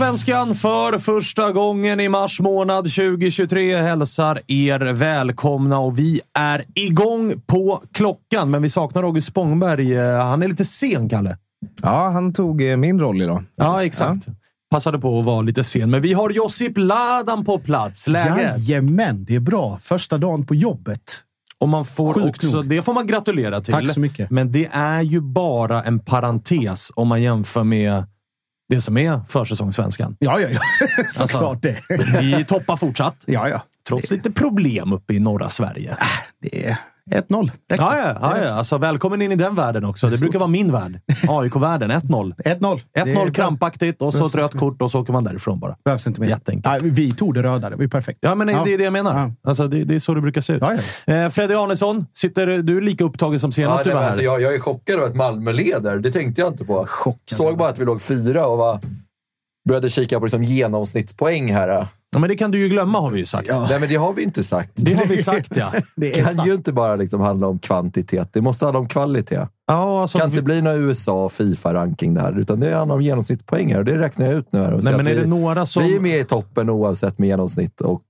Svenskan för första gången i mars månad 2023 hälsar er välkomna och vi är igång på klockan. Men vi saknar August Spångberg. Han är lite sen, Kalle. Ja, han tog eh, min roll idag. Ja, exakt. Ja. Passade på att vara lite sen. Men vi har Josip Ladan på plats. Läget? Jajamän, det är bra. Första dagen på jobbet. Och man får också, nog. det får man gratulera till. Tack så mycket. Men det är ju bara en parentes om man jämför med det som är försäsongssvenskan. Ja, ja, ja. Såklart alltså, det. Vi toppar fortsatt. Ja, ja. Trots det. lite problem uppe i norra Sverige. Äh, det 1-0. Ja, ja, ja, ja. Alltså, välkommen in i den världen också. Det brukar vara min värld. AIK-världen. 1-0. 1-0. 1-0 krampaktigt och så ett rött kort och så åker man därifrån bara. Behövs inte mer. Jätteenkelt. vi tog det röda. Det var ju perfekt. Ja, men ja. det är det jag menar. Ja. Alltså, det, det, är så det brukar se ut. Ja, ja. Eh, Freddy Arnesson, sitter du är lika upptagen som senast ja, du var här? Alltså, jag, jag är chockad över att Malmö leder. Det tänkte jag inte på. Chockad. Såg bara att vi låg fyra och var började kika på liksom genomsnittspoäng här. Ja, men det kan du ju glömma har vi ju sagt. Ja. Nej, men det har vi inte sagt. Det har vi sagt, ja. det kan sant. ju inte bara liksom handla om kvantitet. Det måste handla om kvalitet. Ja, alltså, det kan vi... inte bli några USA Fifa-ranking där, utan det handlar om genomsnittspoäng här. Och det räknar jag ut nu. Här och Nej, men är vi, det några som... vi är med i toppen oavsett med genomsnitt och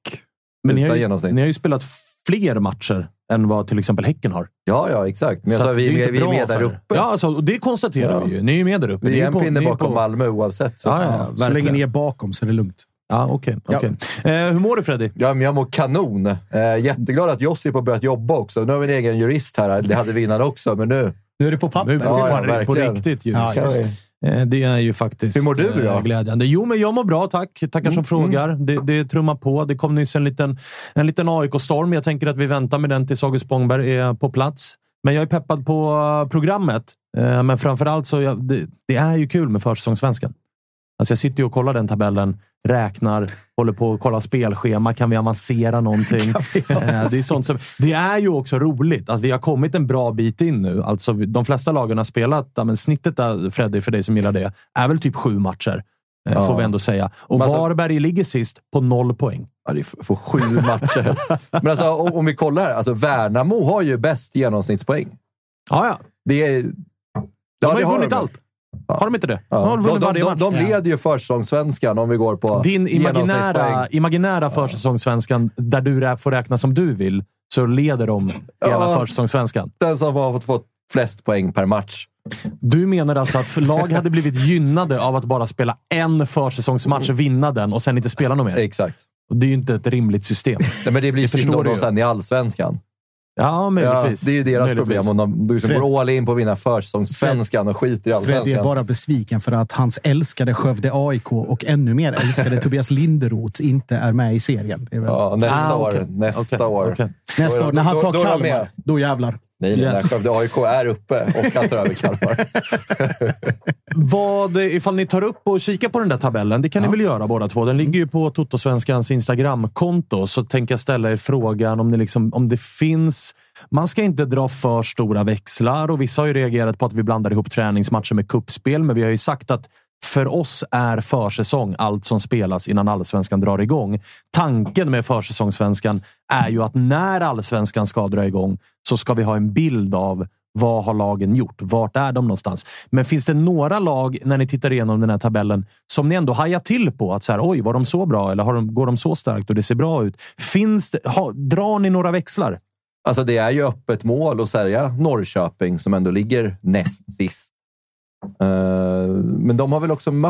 men utan ni har ju, genomsnitt. Ni har ju spelat fler matcher än vad till exempel Häcken har. Ja, ja exakt. Men jag sa, vi, är, med, vi är med där uppe. Ja, alltså, och det konstaterar ja. vi ju. Ni är med där uppe. Vi är en på, pinne bakom på... Malmö oavsett. Så, ja, ja, så länge ni är bakom så är det lugnt. Ja, okej. Okay, okay. ja. eh, hur mår du Freddy? Ja, men jag mår kanon. Eh, jätteglad att Josip har börjat jobba också. Nu har vi en egen jurist här. Det hade vi innan också, men nu... Nu är det på papper. Nu, ja, ja, på riktigt jurist. Eh, det är ju faktiskt Hur mår du då? Eh, glädjande. Jo, men jag mår bra, tack. Tackar mm, som frågar. Mm. Det, det trummar på. Det kom nyss en liten, en liten AIK-storm. Jag tänker att vi väntar med den tills August Spångberg är på plats. Men jag är peppad på programmet. Eh, men framförallt så jag, det, det är ju kul med försäsongssvenskan. Alltså jag sitter och kollar den tabellen, räknar, håller på att kolla spelschema. Kan vi avancera någonting? Vi det, är sånt som, det är ju också roligt att vi har kommit en bra bit in nu. Alltså, de flesta lagen har spelat, ja, men snittet där, Freddy, för dig som gillar det, är väl typ sju matcher. Eh, ja. Får vi ändå säga. Och alltså, Varberg ligger sist på noll poäng. Ja, det för sju matcher. men alltså, om, om vi kollar här. Alltså, Värnamo har ju bäst genomsnittspoäng. Ja, ja. Det är, de ja, har ju vunnit allt. Har de inte det? Ja. De, de, de, de, de leder ju försäsongssvenskan om vi går på Din imaginära, imaginära försäsongssvenskan, där du får räkna som du vill, så leder de hela ja, försäsongssvenskan. Den som har fått, fått flest poäng per match. Du menar alltså att lag hade blivit gynnade av att bara spela en försäsongsmatch, vinna den och sen inte spela något mer? Exakt. Det är ju inte ett rimligt system. Nej, men det blir synd om de sen i allsvenskan. Ja, möjligtvis. Ja, det är ju deras möjligtvis. problem. Om de, de liksom går all in på att vinna försäsongssvenskan och skiter i allsvenskan. Fred är bara besviken för att hans älskade Skövde AIK och ännu mer älskade Tobias Linderoth inte är med i serien. Ja, nästa ah, år. Okay. Nästa okay. år. Okay. Nästa år. När han tar Kalmar, då jävlar. Nej, nej, yes. Skövde AIK är uppe och kan ta över Kalmar. Vad, ifall ni tar upp och kikar på den där tabellen, det kan ja. ni väl göra båda två. Den ligger ju på Totosvenskans Instagramkonto, så tänker jag ställa er frågan om, ni liksom, om det finns... Man ska inte dra för stora växlar och vissa har ju reagerat på att vi blandar ihop träningsmatcher med kuppspel, men vi har ju sagt att för oss är försäsong allt som spelas innan allsvenskan drar igång. Tanken med försäsongssvenskan är ju att när allsvenskan ska dra igång så ska vi ha en bild av vad har lagen gjort? Vart är de någonstans? Men finns det några lag, när ni tittar igenom den här tabellen, som ni ändå hajar till på? Att så här, oj, var de så bra? Eller har de, går de så starkt och det ser bra ut? Finns det, ha, drar ni några växlar? Alltså det är ju öppet mål att sälja Norrköping som ändå ligger näst sist. Uh, men de har väl också de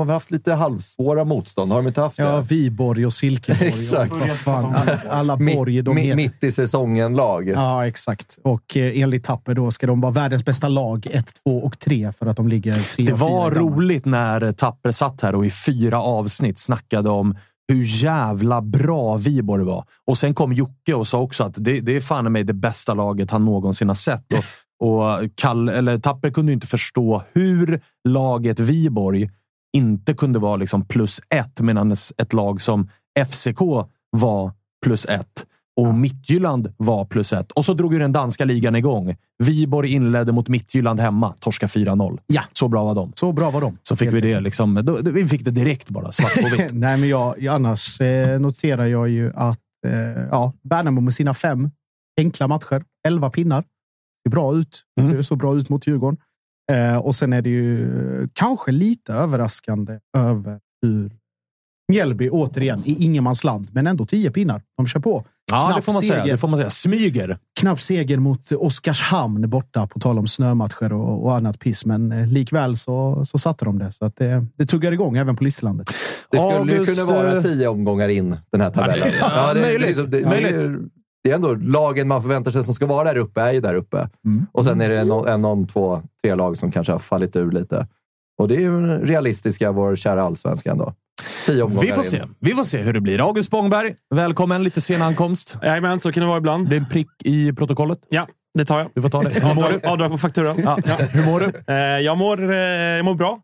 har haft lite halvsvåra motstånd. Har de inte haft det? Ja, Viborg och Silkeborg. exakt. Och, fan, alla borg de mitt, mitt i säsongen-lag. Ja, exakt. Och eh, enligt Tapper då ska de vara världens bästa lag 1, 2 och 3 för att de ligger 3 Det var roligt när Tapper satt här och i fyra avsnitt snackade om hur jävla bra Viborg var. Och sen kom Jocke och sa också att det, det är fan mig det bästa laget han någonsin har sett. Och, och Kall, eller Tapper kunde inte förstå hur laget Viborg inte kunde vara liksom plus ett medan ett lag som FCK var plus ett och Midtjylland var plus ett. Och så drog ju den danska ligan igång. Viborg inledde mot Midtjylland hemma. Torska 4-0. Ja. Så bra var de. Så bra var de. Så fick vi det. Liksom, då, vi fick det direkt bara, svart på vitt. Nej, men jag, annars eh, noterar jag ju att eh, ja, Värnamo med sina fem enkla matcher, elva pinnar. Bra ut. Mm. Det såg bra ut mot Djurgården. Eh, och sen är det ju kanske lite överraskande över hur Mjällby återigen i ingenmansland, men ändå tio pinnar. De kör på. Ja, det får, man säga, det får man säga. Smyger. Knapp seger mot Oskarshamn borta, på tal om snömatcher och, och annat piss. Men eh, likväl så, så satte de det. Så att det, det tuggar igång även på listlandet. Det skulle August, ju kunna vara tio omgångar in, den här tabellen. Ja, det, ja, det, möjligt. Det, det, möjligt. Det är ändå lagen man förväntar sig som ska vara där uppe, är ju där uppe. Mm. Och sen är det en, en, en, två, tre lag som kanske har fallit ur lite. Och det är ju realistiska, vår kära allsvenska ändå. Tio Vi får se. Vi får se hur det blir. August Spångberg, välkommen. Lite sen ankomst. Jajamän, så kan det vara ibland. Det är en prick i protokollet. Ja, det tar jag. Du får ta det. Avdrag, avdrag på fakturan. Ja. Ja. Hur mår du? Eh, jag, mår, eh, jag mår bra.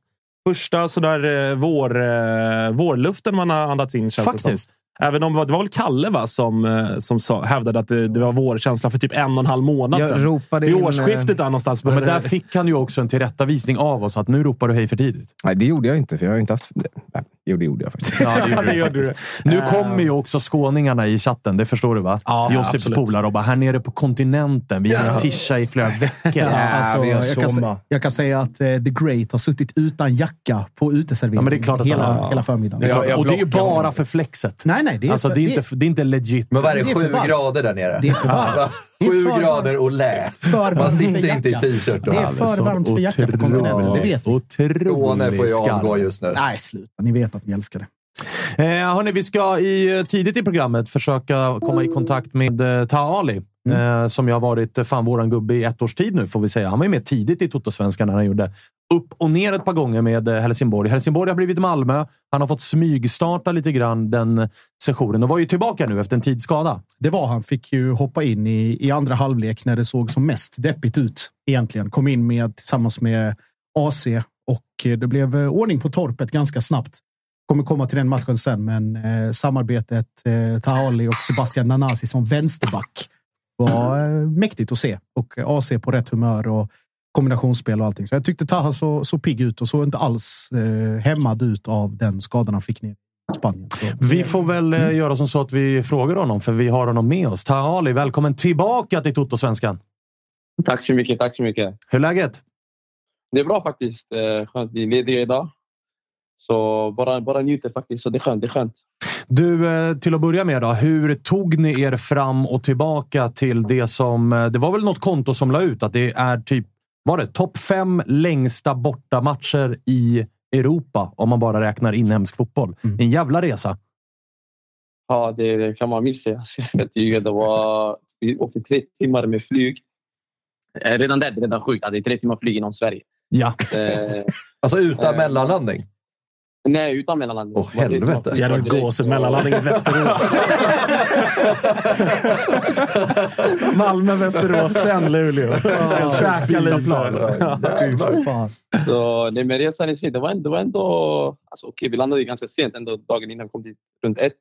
Första sådär, eh, vår, vårluften man har andats in, känns Faktiskt. det som. Även om det var väl Kalle va, som, eh, som sa, hävdade att det, det var vårkänsla för typ en och en halv månad jag sedan. Ropade Vid in, årsskiftet där någonstans. Men, men där fick han ju också en tillrättavisning av oss att nu ropar du hej för tidigt. Nej, det gjorde jag inte, för jag har inte haft... Nej, jo, det gjorde jag faktiskt. Ja, det gjorde, det gjorde du. Nu kommer ju också skåningarna i chatten, det förstår du va? Ja, Josefs polare och bara, här nere på kontinenten. Vi har haft tischa i flera veckor. Ja, alltså, jag, kan, jag, kan, säga att uh, The Great har suttit utan jacka på uteserveringen ja, hela, hela förmiddagen. Det är och det är ju bara för flexet. Nej, nej. Det är, alltså, för, det är inte det är inte legit. Men vad är det? Sju grader där nere? Det är för varmt. Sju grader och lä. Man sitter inte i t-shirt. Det är för varmt för jacka på kontinenten. Det vet vi. Skåne får ju avgå just nu. Nej, sluta. Ni vet att ni älskar det. Eh, hörni, vi ska i, tidigt i programmet försöka komma i kontakt med eh, Taali. Mm. Eh, som har varit eh, fan våran gubbe i ett års tid nu, får vi säga. Han var ju med tidigt i Totosvenskan när han gjorde upp och ner ett par gånger med eh, Helsingborg. Helsingborg har blivit Malmö. Han har fått smygstarta lite grann den sessionen och var ju tillbaka nu efter en tids skada. Det var han. Fick ju hoppa in i, i andra halvlek när det såg som mest deppigt ut egentligen. Kom in med tillsammans med AC och det blev ordning på torpet ganska snabbt. Kommer komma till den matchen sen, men eh, samarbetet eh, Tahali och Sebastian Nanasi som vänsterback var eh, mäktigt att se och AC på rätt humör och kombinationsspel och allting. Så jag tyckte Taha så, så pigg ut och såg inte alls eh, hämmad ut av den skadan han fick ner i Spanien. Så, vi får väl eh, göra som så att vi frågar honom, för vi har honom med oss. Taha Ali, välkommen tillbaka till Toto-svenskan. Tack så mycket. Tack så mycket. Hur är läget? Det är bra faktiskt. Eh, skönt. Vi är lediga idag. Så bara, bara njuter faktiskt. Så det är skönt. Det är skönt. Du, eh, till att börja med, då, hur tog ni er fram och tillbaka till det som... Eh, det var väl något konto som la ut att det är typ var det topp fem längsta bortamatcher i Europa om man bara räknar inhemsk fotboll. Mm. En jävla resa. Ja, det kan man missa. Det var, vi åkte tre timmar med flyg. Eh, redan där är det redan sjukt att det är tre timmar flyg inom Sverige. Ja. alltså utan mellanlandning? Nej, utan mellanlandning. Åh, oh, helvete. Jävla gås. Mellanlandning i Västerås. Malmö, Västerås, sen Luleå. Käka lite. Så, nej, men resan i sig, det var ändå... Det var ändå alltså, okay, vi landade ganska sent, ändå dagen innan vi kom dit runt ett.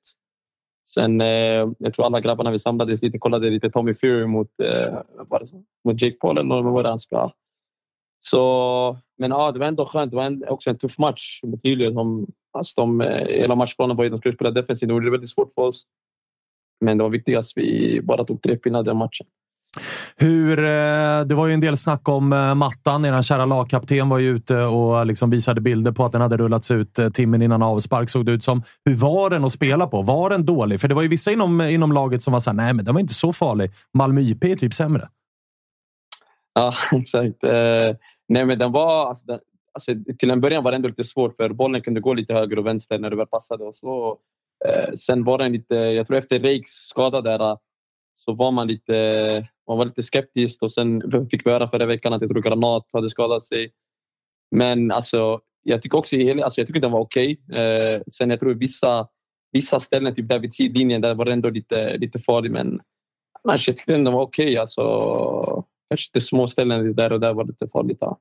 Sen, eh, jag tror alla grabbarna vi samlades lite, kollade lite Tommy Fury mot, eh, var det så? mot Jake Paul eller vad var det han spelade? Så, men ja, det var ändå skönt. Det var en, också en tuff match mot Luleå. De, alltså de, hela matchplanen var ju att de skulle spela defensivt. Det var väldigt svårt för oss. Men det var viktigast vi bara tog tre pinnar den matchen. Hur, eh, det var ju en del snack om eh, mattan. Er kära lagkapten var ju ute och liksom visade bilder på att den hade rullats ut timmen innan avspark, såg det ut som. Hur var den att spela på? Var den dålig? För det var ju vissa inom, inom laget som var såhär, nej men den var inte så farlig. Malmö IP är typ sämre. Ja, exakt. Eh, nej, men den var... Alltså, den, alltså, till en början var det ändå lite svårt, för bollen kunde gå lite höger och vänster när det väl passade. Och så. Eh, sen var den lite... Jag tror efter Reiks skada där eh, så var man lite, man var lite skeptisk och sen fick vi höra förra veckan att jag tror Granat hade skadat sig. Men alltså, jag tycker också alltså, jag tycker den var okej. Okay. Eh, sen jag tror vissa, vissa ställen, typ där vid sidlinjen, där var det ändå lite, lite farlig. Men annars, jag tyckte den var okej. Okay. Alltså, kanske lite små ställen där och där var lite farligt. Ja.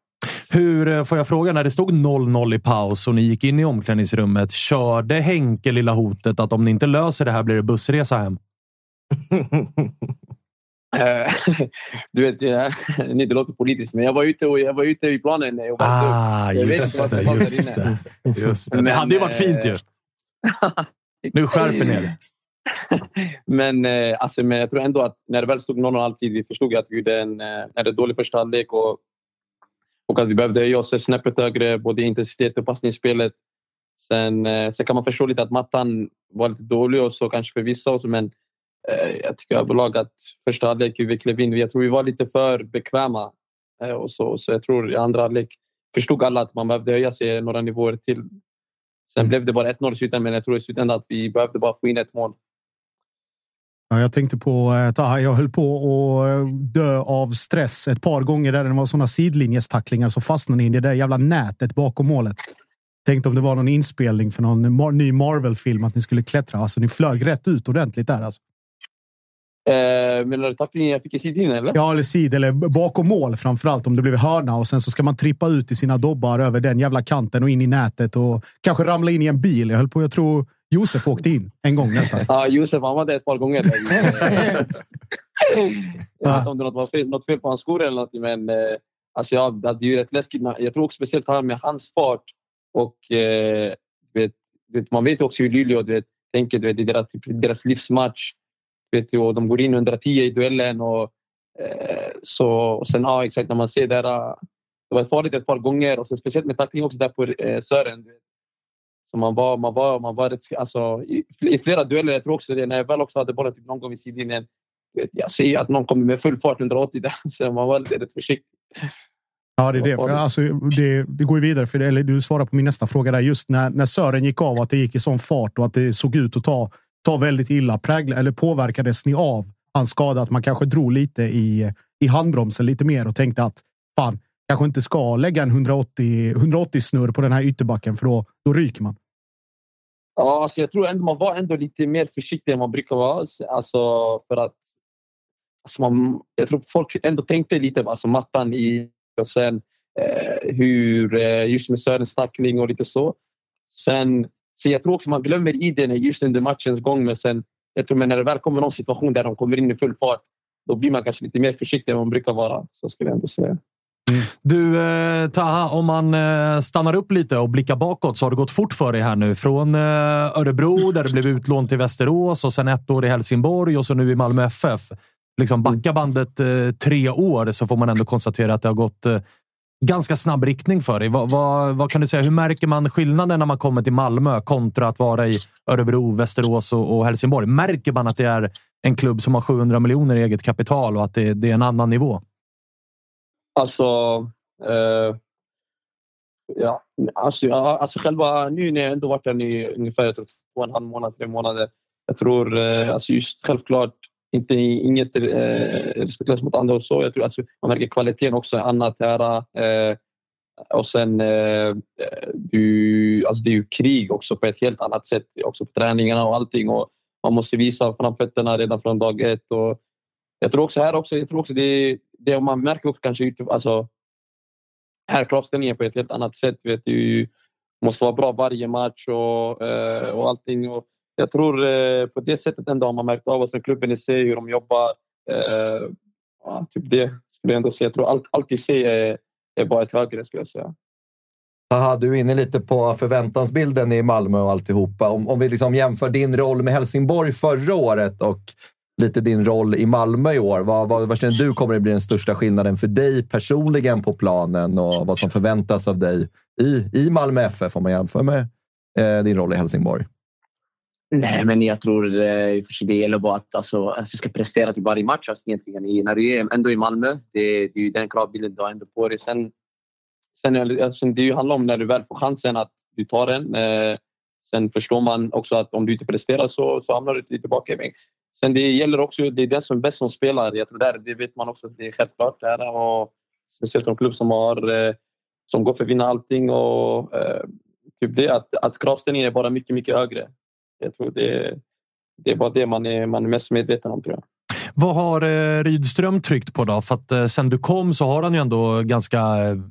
Hur, eh, får jag fråga, när det stod 0-0 i paus och ni gick in i omklädningsrummet, körde Henke lilla hotet att om ni inte löser det här blir det bussresa hem? Eh, du vet, jag, det låter politiskt, men jag var ute, och, jag var ute i planen. Jag ah, jag just, det, just, det, just det. Men, det hade ju varit fint ju. nu skärper ni er. men, eh, alltså, men jag tror ändå att när det väl stod 0 alltid, vi förstod att vi gjorde en, eh, dålig första halvlek och, och att vi behövde höja oss snäppet högre, både intensitet och passningsspelet. Sen, sen kan man förstå lite att mattan var lite dålig och så kanske för vissa också, men Eh, jag tycker överlag att första halvlek vi klev in, jag tror vi var lite för bekväma. Eh, och så, så jag tror i andra halvlek förstod alla att man behövde höja sig några nivåer till. Sen mm. blev det bara 1-0 i slutändan, men jag tror i slutändan att vi behövde bara få in ett mål. Jag tänkte på eh, Taha. Jag höll på att eh, dö av stress ett par gånger där det var sådana sidlinjestacklingar så fastnade in i det där jävla nätet bakom målet. Tänkte om det var någon inspelning för någon ny Marvel-film att ni skulle klättra. Alltså, ni flög rätt ut ordentligt där. Alltså. Eh, menar du tacklingen jag fick i sidlinjen? Eller? Ja, eller sid eller bakom mål framför allt om det blev hörna och sen så ska man trippa ut i sina dobbar över den jävla kanten och in i nätet och kanske ramla in i en bil. Jag höll på. Jag tror Josef åkte in en gång nästan. ja, Josef han var där ett par gånger. jag vet inte om det var fel, något fel på hans skor eller något, men eh, alltså, ja, det är ju rätt läskigt. Jag tror också speciellt han med hans fart och eh, vet, vet, man vet också hur Luleå vet, tänker. Vet, det är deras, deras livsmatch. Vet du, och de går in 110 i duellen. Och, eh, så, och sen, ja, exakt, när man ser där, uh, det var farligt ett par gånger och sen speciellt med tackling också där på eh, Sören. Så man var, man var, man var rätt, alltså, i, flera dueller, jag tror också det, när jag väl också hade bollen typ någon gång vid sidlinjen. Jag ser att någon kommer med full fart 180 där, så man var lite försiktig. Ja, det är det. För, alltså, det, det går ju vidare. För det, eller du svarar på min nästa fråga där. Just när, när Sören gick av, att det gick i sån fart och att det såg ut att ta ta väldigt illa. Prägla, eller påverkades ni av hans skada? Att man kanske drog lite i, i handbromsen lite mer och tänkte att fan, kanske inte ska lägga en 180, 180 snurr på den här ytterbacken för då, då ryker man. Ja, alltså jag tror ändå man var ändå lite mer försiktig än man brukar vara. Alltså, alltså för att alltså man, jag tror folk ändå tänkte lite på alltså mattan i och sen eh, hur eh, just med Sörens tackling och lite så. Sen så jag tror också man glömmer i det just under matchens gång. Men sen, jag tror, när det väl kommer någon situation där de kommer in i full fart, då blir man kanske lite mer försiktig än man brukar vara. Så skulle jag ändå säga. Mm. Du, eh, Taha, om man eh, stannar upp lite och blickar bakåt så har det gått fort för dig här nu. Från eh, Örebro, där det blev utlån till Västerås och sen ett år i Helsingborg och så nu i Malmö FF. Liksom backa bandet eh, tre år så får man ändå konstatera att det har gått eh, ganska snabb riktning för dig. Vad, vad, vad, kan du säga? Hur märker man skillnaden när man kommer till Malmö kontra att vara i Örebro, Västerås och, och Helsingborg? Märker man att det är en klubb som har 700 miljoner i eget kapital och att det, det är en annan nivå? Alltså... Eh, ja, alltså, alltså själva nu när jag ändå varit där i ungefär jag tror, två och en halv månad, tre månader. Jag tror eh, alltså just självklart inte, inget eh, respektlöst mot andra och så. Jag tror alltså, man märker kvaliteten också annat här. Eh, och sen eh, eh, du, alltså det är ju krig också på ett helt annat sätt också på träningarna och allting. Och man måste visa framfötterna redan från dag ett. Och jag tror också här också, jag tror också det, det man märker också kanske alltså, här kravställningen på ett helt annat sätt. Vet du måste vara bra varje match och, eh, och allting. Och jag tror eh, på det sättet ändå har man märkt av oss, klubben i sig, hur de jobbar. Eh, ja, typ det skulle jag ändå säga. Jag tror allt, allt i sig är, är bara ett högre, skulle jag säga. Aha, du är inne lite på förväntansbilden i Malmö och alltihopa. Om, om vi liksom jämför din roll med Helsingborg förra året och lite din roll i Malmö i år. Vad, vad, vad känner du kommer att bli den största skillnaden för dig personligen på planen och vad som förväntas av dig i, i Malmö FF om man jämför med eh, din roll i Helsingborg? Nej, men jag tror det, det gäller bara att alltså, alltså, ska prestera till varje match. Alltså, egentligen. när du är ändå i Malmö, det, det är ju den kravbilden du har ändå på dig. Sen, sen alltså, det handlar om när du väl får chansen att du tar den. Eh, sen förstår man också att om du inte presterar så, så hamnar du lite bakåt. Sen det gäller också, det är den som är bäst som spelar. Jag tror där, det vet man också, det är självklart. Där, och speciellt en klubb som, har, eh, som går för att vinna allting. Och, eh, typ det, att, att kravställningen är bara mycket, mycket högre. Jag tror det, det är bara det man är, man är mest medveten om. Tror jag. Vad har eh, Rydström tryckt på då? För att eh, sen du kom så har han ju ändå ganska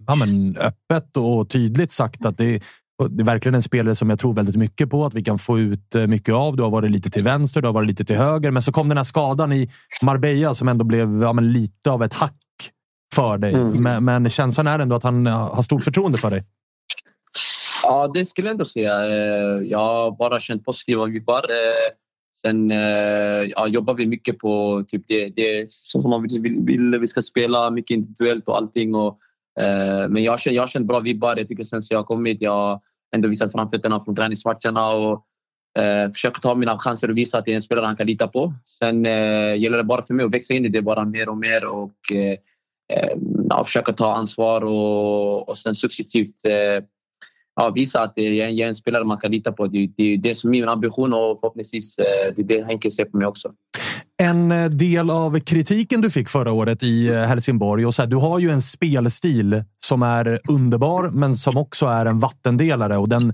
ja, men, öppet och tydligt sagt att det, det är verkligen en spelare som jag tror väldigt mycket på. Att vi kan få ut eh, mycket av. Du har varit lite till vänster, du har varit lite till höger. Men så kom den här skadan i Marbella som ändå blev ja, men, lite av ett hack för dig. Mm. Men, men känslan är ändå att han har stort förtroende för dig. Ja, det skulle jag ändå säga. Eh, jag har bara känt positiva vibbar. Eh, sen eh, ja, jobbar vi mycket på typ det, det som man vill, vill. Vi ska spela mycket individuellt och allting. Och, men jag har, jag har känt bra vibbar. Jag tycker sen så jag har kommit, jag har ändå visat framfötterna från träningsmatcherna och eh, försöker ta mina chanser och visa att det är en spelare han kan lita på. Sen eh, gäller det bara för mig att växa in i det bara mer och mer och eh, ja, försöka ta ansvar och, och sen successivt eh, ja, visa att jag är en spelare man kan lita på. Det, det är som min ambition och förhoppningsvis eh, det är det Henke ser på mig också. En eh, del av kritiken du fick förra året i eh, Helsingborg och så här, du har ju en spelstil som är underbar, men som också är en vattendelare och den,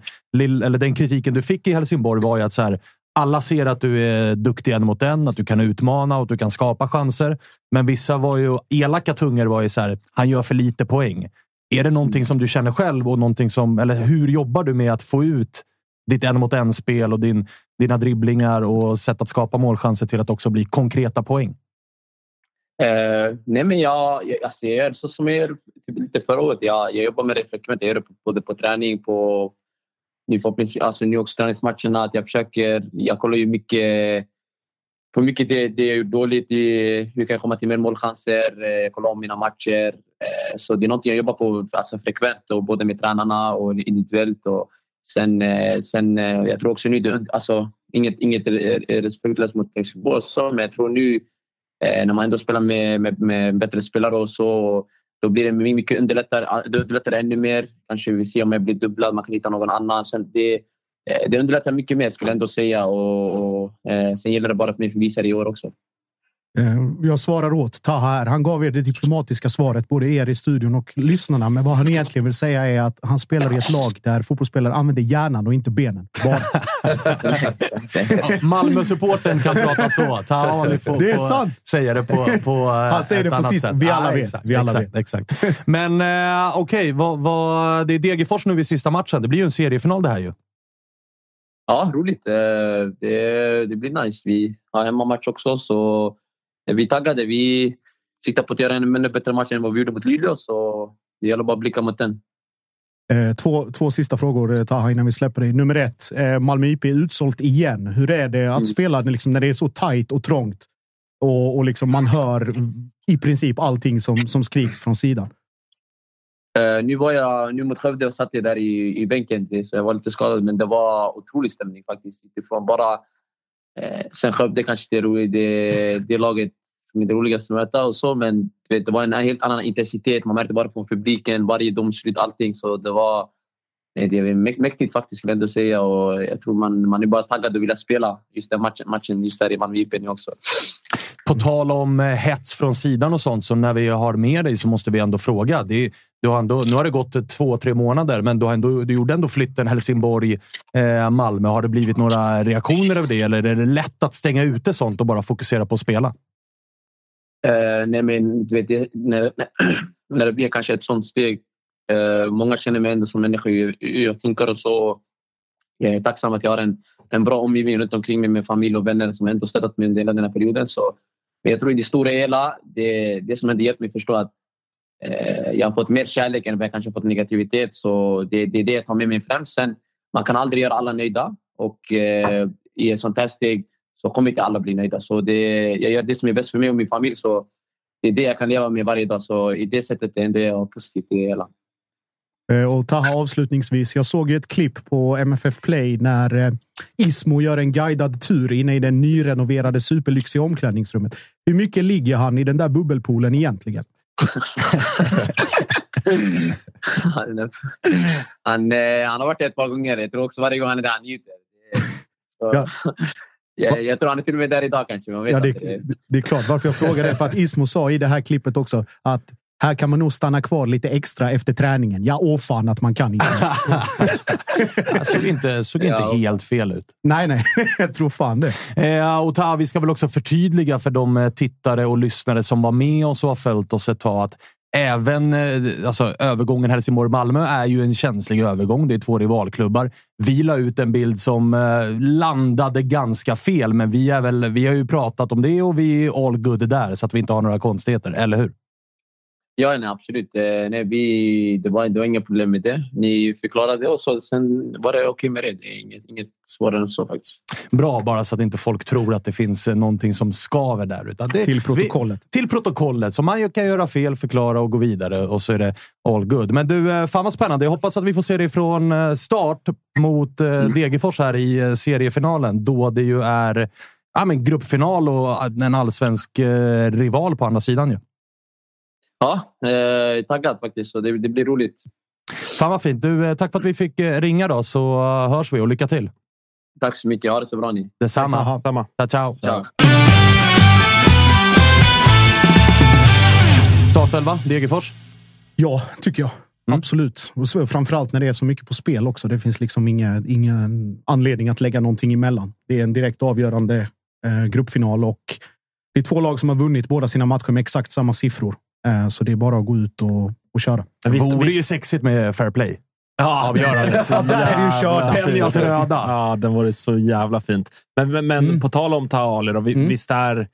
eller den kritiken du fick i Helsingborg var ju att så här, alla ser att du är duktig en mot en, att du kan utmana och att du kan skapa chanser. Men vissa var ju elaka tungor var ju så här, han gör för lite poäng. Är det någonting som du känner själv och någonting som, eller hur jobbar du med att få ut ditt en mot en spel och din, dina dribblingar och sätt att skapa målchanser till att också bli konkreta poäng? Uh, nej, men jag, jag, alltså jag gör så som jag gör typ lite förra året. Jag, jag jobbar med det frekvent. Jag gör det både på träning, på nu förhoppningsvis alltså New Yorks träningsmatcherna. Att jag försöker. Jag kollar ju mycket på mycket det, det är dåligt hur kan jag komma till mer målchanser. Eh, kolla om mina matcher. Eh, så det är något jag jobbar på alltså frekvent, och både med tränarna och individuellt. Och sen, eh, sen, jag tror också nu, alltså, inget, inget respektlöst mot Helsingborg, men jag tror nu när man ändå spelar med, med, med bättre spelare och så då blir det mycket underlättar, det underlättar ännu mer. Kanske vi ser om jag blir dubblad, man kan hitta någon annan. Sen det, det underlättar mycket mer skulle jag ändå säga. Och, och eh, sen gäller det bara att vi visa det i år också. Eh, jag svarar åt Taha här. Han gav er det diplomatiska svaret, både er i studion och lyssnarna. Men vad han egentligen vill säga är att han spelar i ett lag där fotbollsspelare använder hjärnan och inte benen. Malmö-supporten kan prata så. Taha ni får, det är sant. säga det på, på Han säger det precis. Vi alla ah, vet. Exakt, vi alla exakt, vet. exakt. Men eh, okej, okay, vad, vad, det är Degerfors nu vid sista matchen. Det blir ju en seriefinal det här ju. Ja, roligt. Eh, det, det blir nice. Vi har hemmamatch också, så vi är taggade. Vi siktar på att göra en ännu bättre match än vad vi gjorde mot Luleå, så det gäller bara att blicka mot den. Eh, två, två sista frågor, eh, Taha, innan vi släpper dig. Nummer ett, Malmö IP är utsålt igen. Hur är det att mm. spela liksom, när det är så tajt och trångt och, och liksom man hör i princip allting som, som skriks från sidan? Eh, nu var jag nu mot Skövde och satt jag där i, i bänken så jag var lite skadad. Men det var otrolig stämning faktiskt. Utifrån bara... eh, sen Skövde kanske det, är det, det laget som är det roligaste att möta och så. Men vet, det var en helt annan intensitet. Man märkte bara från publiken, varje domslut, allting. Så det var, nej, det är mäktigt faktiskt skulle jag ändå säga. Och jag tror man, man är bara taggad och vill spela just den matchen, matchen just där i Malmö också. På tal om eh, hets från sidan och sånt, så när vi har med dig så måste vi ändå fråga. Det du har ändå, nu har det gått två, tre månader, men du, har ändå, du gjorde ändå flytten Helsingborg-Malmö. Eh, har det blivit några reaktioner över det eller är det lätt att stänga ute sånt och bara fokusera på att spela? Eh, nej, men du vet, när, när det blir kanske ett sånt steg. Eh, många känner mig ändå som människa. Jag funkar och så. Jag är tacksam att jag har en, en bra omgivning runt omkring mig med familj och vänner som ändå stöttat mig under hela den här perioden. Så, men jag tror i det stora hela, det, det som ändå hjälpt mig förstå att Eh, jag har fått mer kärlek än vad jag kanske fått negativitet. Så det, det är det jag tar med mig främst. Sen, man kan aldrig göra alla nöjda och eh, i ett sånt här steg så kommer inte alla bli nöjda. Så det, jag gör det som är bäst för mig och min familj. Så det är det jag kan leva med varje dag. Så i det sättet är det ändå positivt i det hela. Eh, och Taha avslutningsvis. Jag såg ett klipp på MFF Play när eh, Ismo gör en guidad tur inne i det nyrenoverade superlyxiga omklädningsrummet. Hur mycket ligger han i den där bubbelpoolen egentligen? han, eh, han har varit där ett par gånger. Jag tror också varje gång han är där han njuter. Ja. jag, jag, tror han är till och med där idag kanske. Ja, det, det, det är klart. Varför jag frågar är för att Ismo sa i det här klippet också att här kan man nog stanna kvar lite extra efter träningen. Ja, åh fan att man kan. det såg inte, såg inte ja. helt fel ut. Nej, nej. Jag tror fan det. Eh, och ta, vi ska väl också förtydliga för de eh, tittare och lyssnare som var med oss och har följt oss ett tag att Även eh, alltså, övergången Helsingborg-Malmö är ju en känslig övergång. Det är två rivalklubbar. Vi la ut en bild som eh, landade ganska fel, men vi, är väl, vi har ju pratat om det och vi är all good där, så att vi inte har några konstigheter. Eller hur? Ja, nej, absolut. Eh, nej, vi, det, var, det var inga problem med det. Ni förklarade och så, sen var det okej okay med det. Det är inget, inget svårare än så faktiskt. Bra, bara så att inte folk tror att det finns eh, någonting som skaver där. Utan det, till protokollet. Vi, till protokollet. Så man kan göra fel, förklara och gå vidare och så är det all good. Men du, eh, fan vad spännande. Jag hoppas att vi får se dig från start mot Degerfors här i seriefinalen, då det ju är ja, men gruppfinal och en allsvensk rival på andra sidan. Ju. Ja, eh, taggad faktiskt. Så det, det, blir roligt. Fan vad fint. Du, eh, tack för att vi fick eh, ringa då, så hörs vi och lycka till. Tack så mycket. Ha det så bra ni. Detsamma. Detsamma. Ciao, ciao. ciao. Startelva, Degerfors? Ja, tycker jag. Mm. Absolut. Och framförallt när det är så mycket på spel också. Det finns liksom ingen, ingen anledning att lägga någonting emellan. Det är en direkt avgörande eh, gruppfinal och det är två lag som har vunnit båda sina matcher med exakt samma siffror. Eh, så det är bara att gå ut och, och köra. Det vore ju sexigt med fair play. Ja, avgörande. ja, där är du körd. Penjas röda. Ja, den vore så jävla fint. Men, men, men mm. på tal om Taali, då, mm. visst är...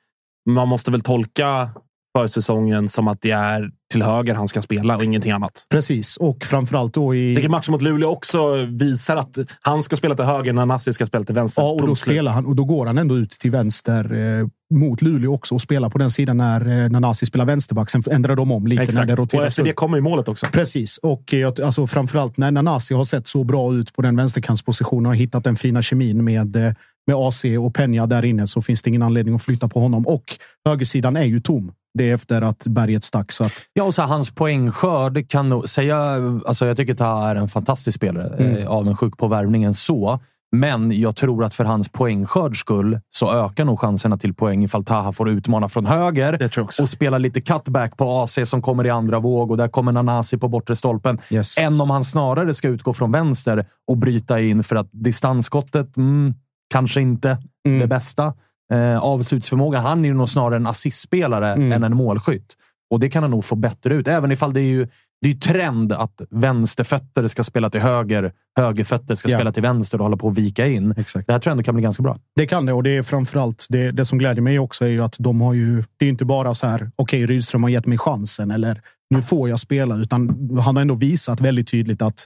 Man måste väl tolka försäsongen som att det är till höger han ska spela och ingenting annat. Precis, och framförallt då i... Vilket matchen mot Luleå också visar att han ska spela till höger när Nassi ska spela till vänster. Ja, och då, spelar han, och då går han ändå ut till vänster eh, mot Luleå också och spelar på den sidan när, eh, när Nassi spelar vänsterback. Sen ändrar de om lite Exakt. när det roterar. Och efter det kommer ju målet också. Precis, och eh, alltså, framförallt när Nanasi har sett så bra ut på den vänsterkantspositionen och hittat den fina kemin med eh, med AC och Penja där inne så finns det ingen anledning att flytta på honom. Och högersidan är ju tom. Det är efter att berget stack. Så att... Ja, och så hans poängskörd kan nog säga... Alltså jag tycker att han är en fantastisk spelare. Mm. Eh, avundsjuk på värvningen så. Men jag tror att för hans poängskörds skull så ökar nog chanserna till poäng ifall Taha får utmana från höger och spela lite cutback på AC som kommer i andra våg och där kommer Nanasi på bortre stolpen. Yes. Än om han snarare ska utgå från vänster och bryta in för att distansskottet, mm, kanske inte mm. det bästa. Eh, avslutsförmåga. Han är ju nog snarare en assistspelare mm. än en målskytt. Och det kan han nog få bättre ut. Även ifall det är ju det är trend att vänsterfötter ska spela till höger, högerfötter ska ja. spela till vänster och hålla på att vika in. Exakt. Det här tror ändå kan bli ganska bra. Det kan det och det är framförallt det, det som gläder mig också är ju att de har ju. Det är inte bara så här. Okej, okay, Rydström har gett mig chansen eller nu får jag spela, utan han har ändå visat väldigt tydligt att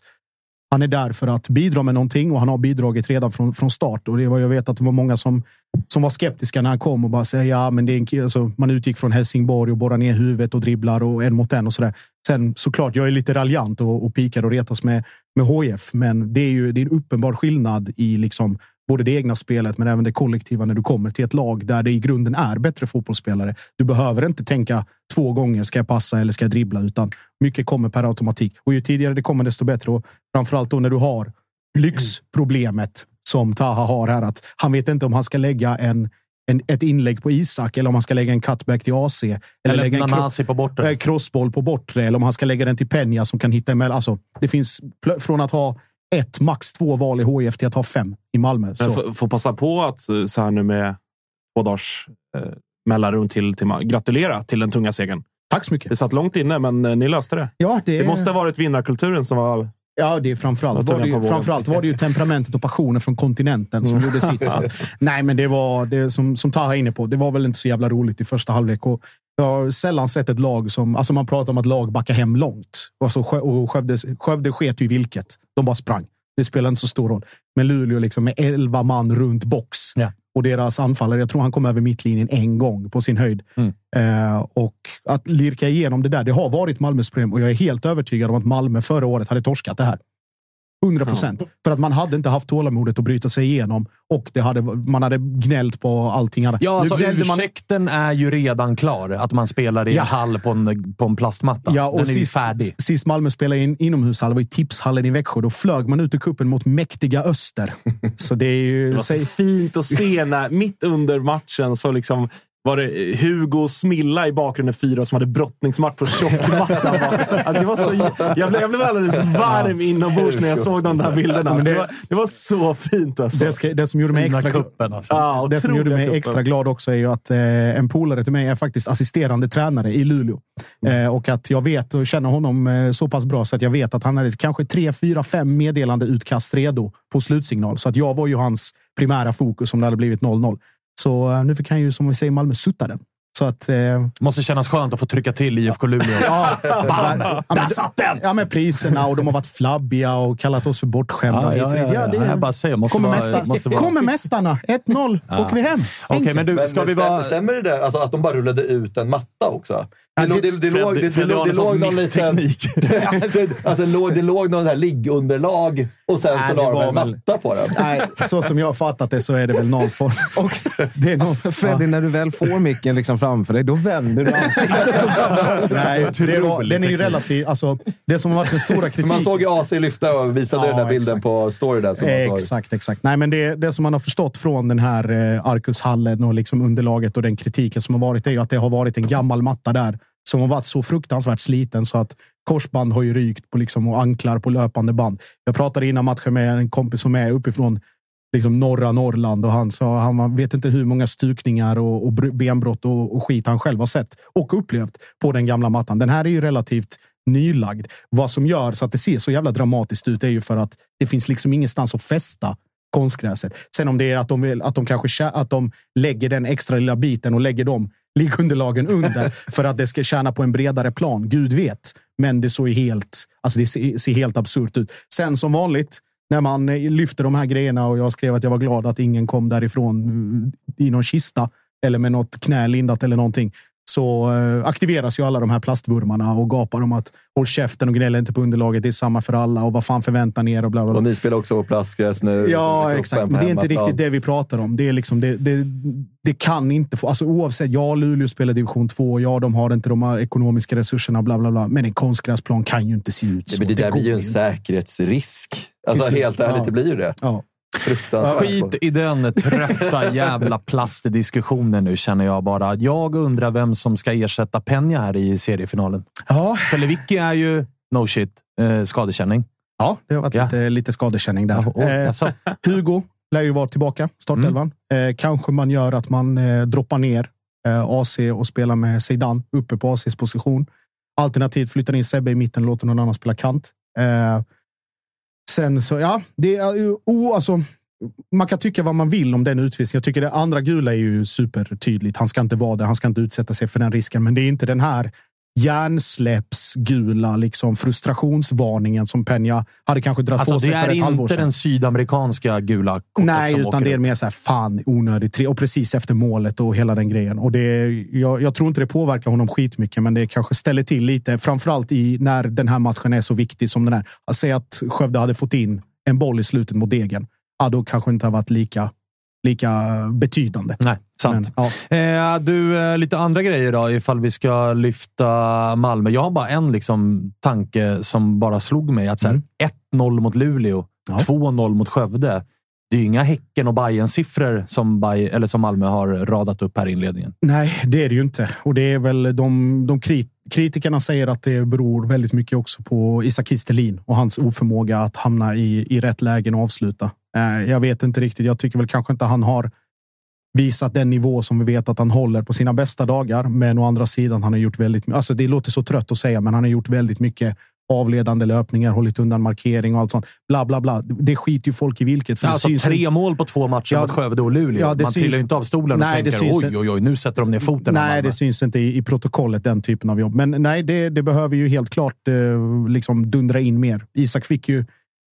han är där för att bidra med någonting och han har bidragit redan från, från start. Och det var, jag vet att det var många som, som var skeptiska när han kom och bara säger ja, men det är en, alltså, man utgick från Helsingborg och borrar ner huvudet och dribblar och en mot en och sådär. Sen såklart, jag är lite raljant och, och pikar och retas med, med HF, men det är ju det är en uppenbar skillnad i liksom både det egna spelet, men även det kollektiva när du kommer till ett lag där det i grunden är bättre fotbollsspelare. Du behöver inte tänka två gånger. Ska jag passa eller ska jag dribbla? Utan mycket kommer per automatik. Och ju tidigare det kommer, desto bättre. Och framförallt då när du har lyxproblemet som Taha har här. Att han vet inte om han ska lägga en, en, ett inlägg på Isak eller om han ska lägga en cutback till AC. Eller, eller lägga en på bortre. Eh, crossboll på bortre. Eller om han ska lägga den till Peña som kan hitta emellan. Alltså, det finns från att ha ett, max två val i HIF till att ha fem i Malmö. Så. Får passa på att eh, så här nu med två dagars eh, mellanrum till, till gratulera till den tunga segern. Tack så mycket. Det satt långt inne, men eh, ni löste det. Ja, det... det måste ha varit vinnarkulturen som var Ja, det är framförallt, var det ju, framförallt var det ju temperamentet och passionen från kontinenten som mm. gjorde sitt. Så. Nej, men det var det som, som Taha är inne på. Det var väl inte så jävla roligt i första halvlek. Och jag har sällan sett ett lag som... Alltså man pratar om att lag backar hem långt. Alltså, och Skövde, Skövde sket ju vilket. De bara sprang. Det spelar inte så stor roll. Men Luleå liksom med elva man runt box. Ja. Och deras anfallare. Jag tror han kom över mittlinjen en gång på sin höjd. Mm. Eh, och att lirka igenom det där, det har varit Malmös problem och jag är helt övertygad om att Malmö förra året hade torskat det här. 100 procent. För att man hade inte haft tålamodet att bryta sig igenom och det hade, man hade gnällt på allting annat. Ja, alltså, ursäkten man... är ju redan klar. Att man spelar i ja. en hall på en, på en plastmatta. Ja, och Den är sist, färdig. Sist Malmö spelade i en inomhushall var i Tipshallen i Växjö. Då flög man ut i kuppen mot mäktiga Öster. så det är ju... Det var så fint att se när, mitt under matchen, så liksom var det Hugo och Smilla i bakgrunden fyra som hade brottningsmatch på tjockmattan. alltså, det var så, jag, blev, jag blev alldeles varm inombords när jag såg de där bilderna. Alltså, det, var, det var så fint. Alltså. Det, ska, det som gjorde mig extra, kuppen, alltså. ja, det som gjorde mig extra glad också är ju att eh, en polare till mig är faktiskt assisterande tränare i Luleå. Mm. Eh, och att jag vet och känner honom eh, så pass bra så att jag vet att han hade kanske tre, fyra, fem meddelande utkast redo på slutsignal. Så att jag var ju hans primära fokus om det hade blivit 0-0. Så eh, nu fick han ju, som vi säger i Malmö, sutta den. Så att, eh... Måste kännas skönt att få trycka till IFK Luleå. ja, Bam! Ja, Där satt den! Ja, men priserna och de har varit flabbiga och kallat oss för bortskämda. Ja, ja, ja, ja, Jag bara säger, måste kommer, vara, mästar, måste vara... kommer mästarna. 1-0. Ja. åker vi hem. Okay, men du, ska men, vi vara... Stämmer det där? Alltså, att de bara rullade ut en matta också? Det, låg, det, det, låg, det, det, låg, det låg någon liten... alltså, låg, det låg någon här liggunderlag och sen nej, så la de en matta på den. Nej, så som jag har fattat det så är det väl någon form. Och det är någon, alltså, Freddy, ja. när du väl får micken liksom framför dig, då vänder du ansiktet. nej, det var, den är ju relativt... Alltså, det som har varit den stora kritiken... Man såg ju AC lyfta och visade ja, den där bilden exakt. på story där. Som exakt, exakt. Nej, men det, det som man har förstått från den här eh, Arkushallen och liksom underlaget och den kritiken som har varit är ju att det har varit en gammal matta där som har varit så fruktansvärt sliten så att korsband har ju rykt på liksom, och anklar på löpande band. Jag pratade innan matchen med en kompis som är uppifrån liksom norra Norrland och han sa han vet inte hur många stukningar och, och benbrott och, och, skit han själv har sett och upplevt på den gamla mattan. Den här är ju relativt nylagd. Vad som gör så att det ser så jävla dramatiskt ut är ju för att det finns liksom ingenstans att fästa konstgräset. Sen om det är att de, vill, att de kanske att de lägger den extra lilla biten och lägger dem liggunderlagen under för att det ska tjäna på en bredare plan. Gud vet. Men det såg helt, alltså det ser, helt absurt ut. Sen som vanligt, när man lyfter de här grejerna och jag skrev att jag var glad att ingen kom därifrån i någon kista eller med något knä lindat eller någonting så eh, aktiveras ju alla de här plastvurmarna och gapar om att håll käften och gnäll inte på underlaget. Det är samma för alla och vad fan förväntar ni er? Och, bla bla bla. och ni spelar också på plastgräs nu. Ja, exakt. Men det är inte riktigt det vi pratar om. Det, är liksom, det, det, det kan inte få... Alltså, oavsett, ja, Luleå spelar division 2. Ja, de har inte de ekonomiska resurserna. Bla, bla, bla. Men en konstgräsplan kan ju inte se ut så. men det, det där blir ju en säkerhetsrisk. Alltså, helt ärligt, ja. det blir ju det. Ja. Skit i den trötta jävla plastdiskussionen nu, känner jag bara. Jag undrar vem som ska ersätta Penja här i seriefinalen. Ja. För Lewicki är ju, no shit, eh, skadekänning. Ja, det har varit ja. lite, lite skadekänning där. Oh, oh, alltså. Hugo lär ju vara tillbaka, startelvan. Mm. Eh, kanske man gör att man eh, droppar ner eh, AC och spelar med Zeidan uppe på ACs position. Alternativt flyttar in Sebbe i mitten och låter någon annan spela kant. Sen så, ja, det är oh, alltså, man kan tycka vad man vill om den utvisningen. Jag tycker det andra gula är ju supertydligt. Han ska inte vara där. Han ska inte utsätta sig för den risken. Men det är inte den här hjärnsläppsgula liksom frustrationsvarningen som Peña hade kanske dragit alltså, på sig för ett halvår sedan. Det är inte den sydamerikanska gula kortet Nej, utan det är mer så här, fan onödigt. Och precis efter målet och hela den grejen. Och det, jag, jag tror inte det påverkar honom skitmycket, men det kanske ställer till lite. Framförallt i, när den här matchen är så viktig som den är. Att säga att Skövde hade fått in en boll i slutet mot Degen. Ja, då kanske inte har varit lika lika betydande. Nej, sant. Men, ja. eh, du, eh, lite andra grejer då, ifall vi ska lyfta Malmö. Jag har bara en liksom, tanke som bara slog mig. Att mm. 1-0 mot Luleå, ja. 2-0 mot Skövde. Det är ju inga Häcken och bayern siffror som, eller som Malmö har radat upp här i inledningen. Nej, det är det ju inte. Och det är väl de, de krit kritikerna säger att det beror väldigt mycket också på Isak Kistelin och hans oförmåga att hamna i, i rätt lägen och avsluta. Eh, jag vet inte riktigt. Jag tycker väl kanske inte han har visat den nivå som vi vet att han håller på sina bästa dagar. Men å andra sidan, han har gjort väldigt mycket. Alltså, det låter så trött att säga, men han har gjort väldigt mycket avledande löpningar, hållit undan markering och allt sånt. Bla, bla, bla. Det skiter ju folk i vilket. För alltså tre en... mål på två matcher ja, mot Skövde och Luleå. Ja, Man syns... trillar ju inte av stolen nej, och tänker oj, oj, oj, nu sätter de ner foten. Nej, det syns inte i, i, protokollet, den typen av jobb. Men nej, det, det behöver ju helt klart eh, liksom dundra in mer. Isak fick ju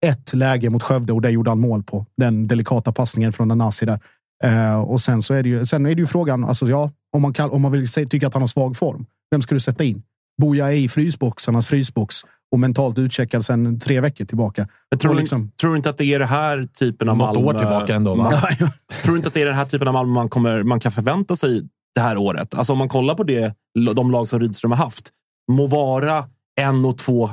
ett läge mot Skövde och det gjorde han mål på. Den delikata passningen från Anasi där. Eh, och sen så är det ju, sen är det ju frågan, alltså ja, om man, kan, om man vill se, tycka att han har svag form, vem ska du sätta in? Boja är i frysboxarnas frysbox och mentalt utcheckad sedan tre veckor tillbaka. Jag tror, liksom, tror du inte att det är det här typen av Malmö... år tillbaka ändå, va? tror du inte att det är den här typen av Malmö man, kommer, man kan förvänta sig det här året? Alltså om man kollar på det, de lag som Rydström har haft. Må vara en och två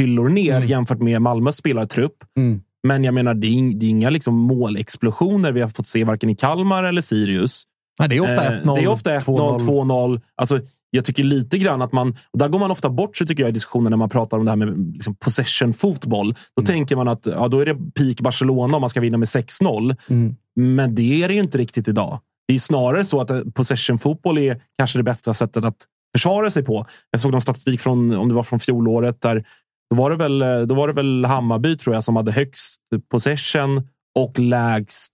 hyllor ner Mm. jämfört med Malmös spelartrupp. Mm. Men jag menar, det är, ing- det är inga liksom målexplosioner vi har fått se varken i Kalmar eller Sirius. Nej, det är ofta Eh, 1-0, Det är ofta 1-0, 2-0. 2-0. Alltså, jag tycker lite grann att man... Där går man ofta bort sig tycker jag, i diskussionen när man pratar om det här med liksom possession-fotboll. Då Mm. tänker man att ja, då är det peak Barcelona om man ska vinna med 6-0. Mm. Men det är det ju inte riktigt idag. Det är snarare så att eh, possession-fotboll är kanske det bästa sättet att försvara sig på. Jag såg någon statistik från, om det var från fjolåret, där då var det väl, eh, då var det väl Hammarby tror jag som hade högst possession och lägst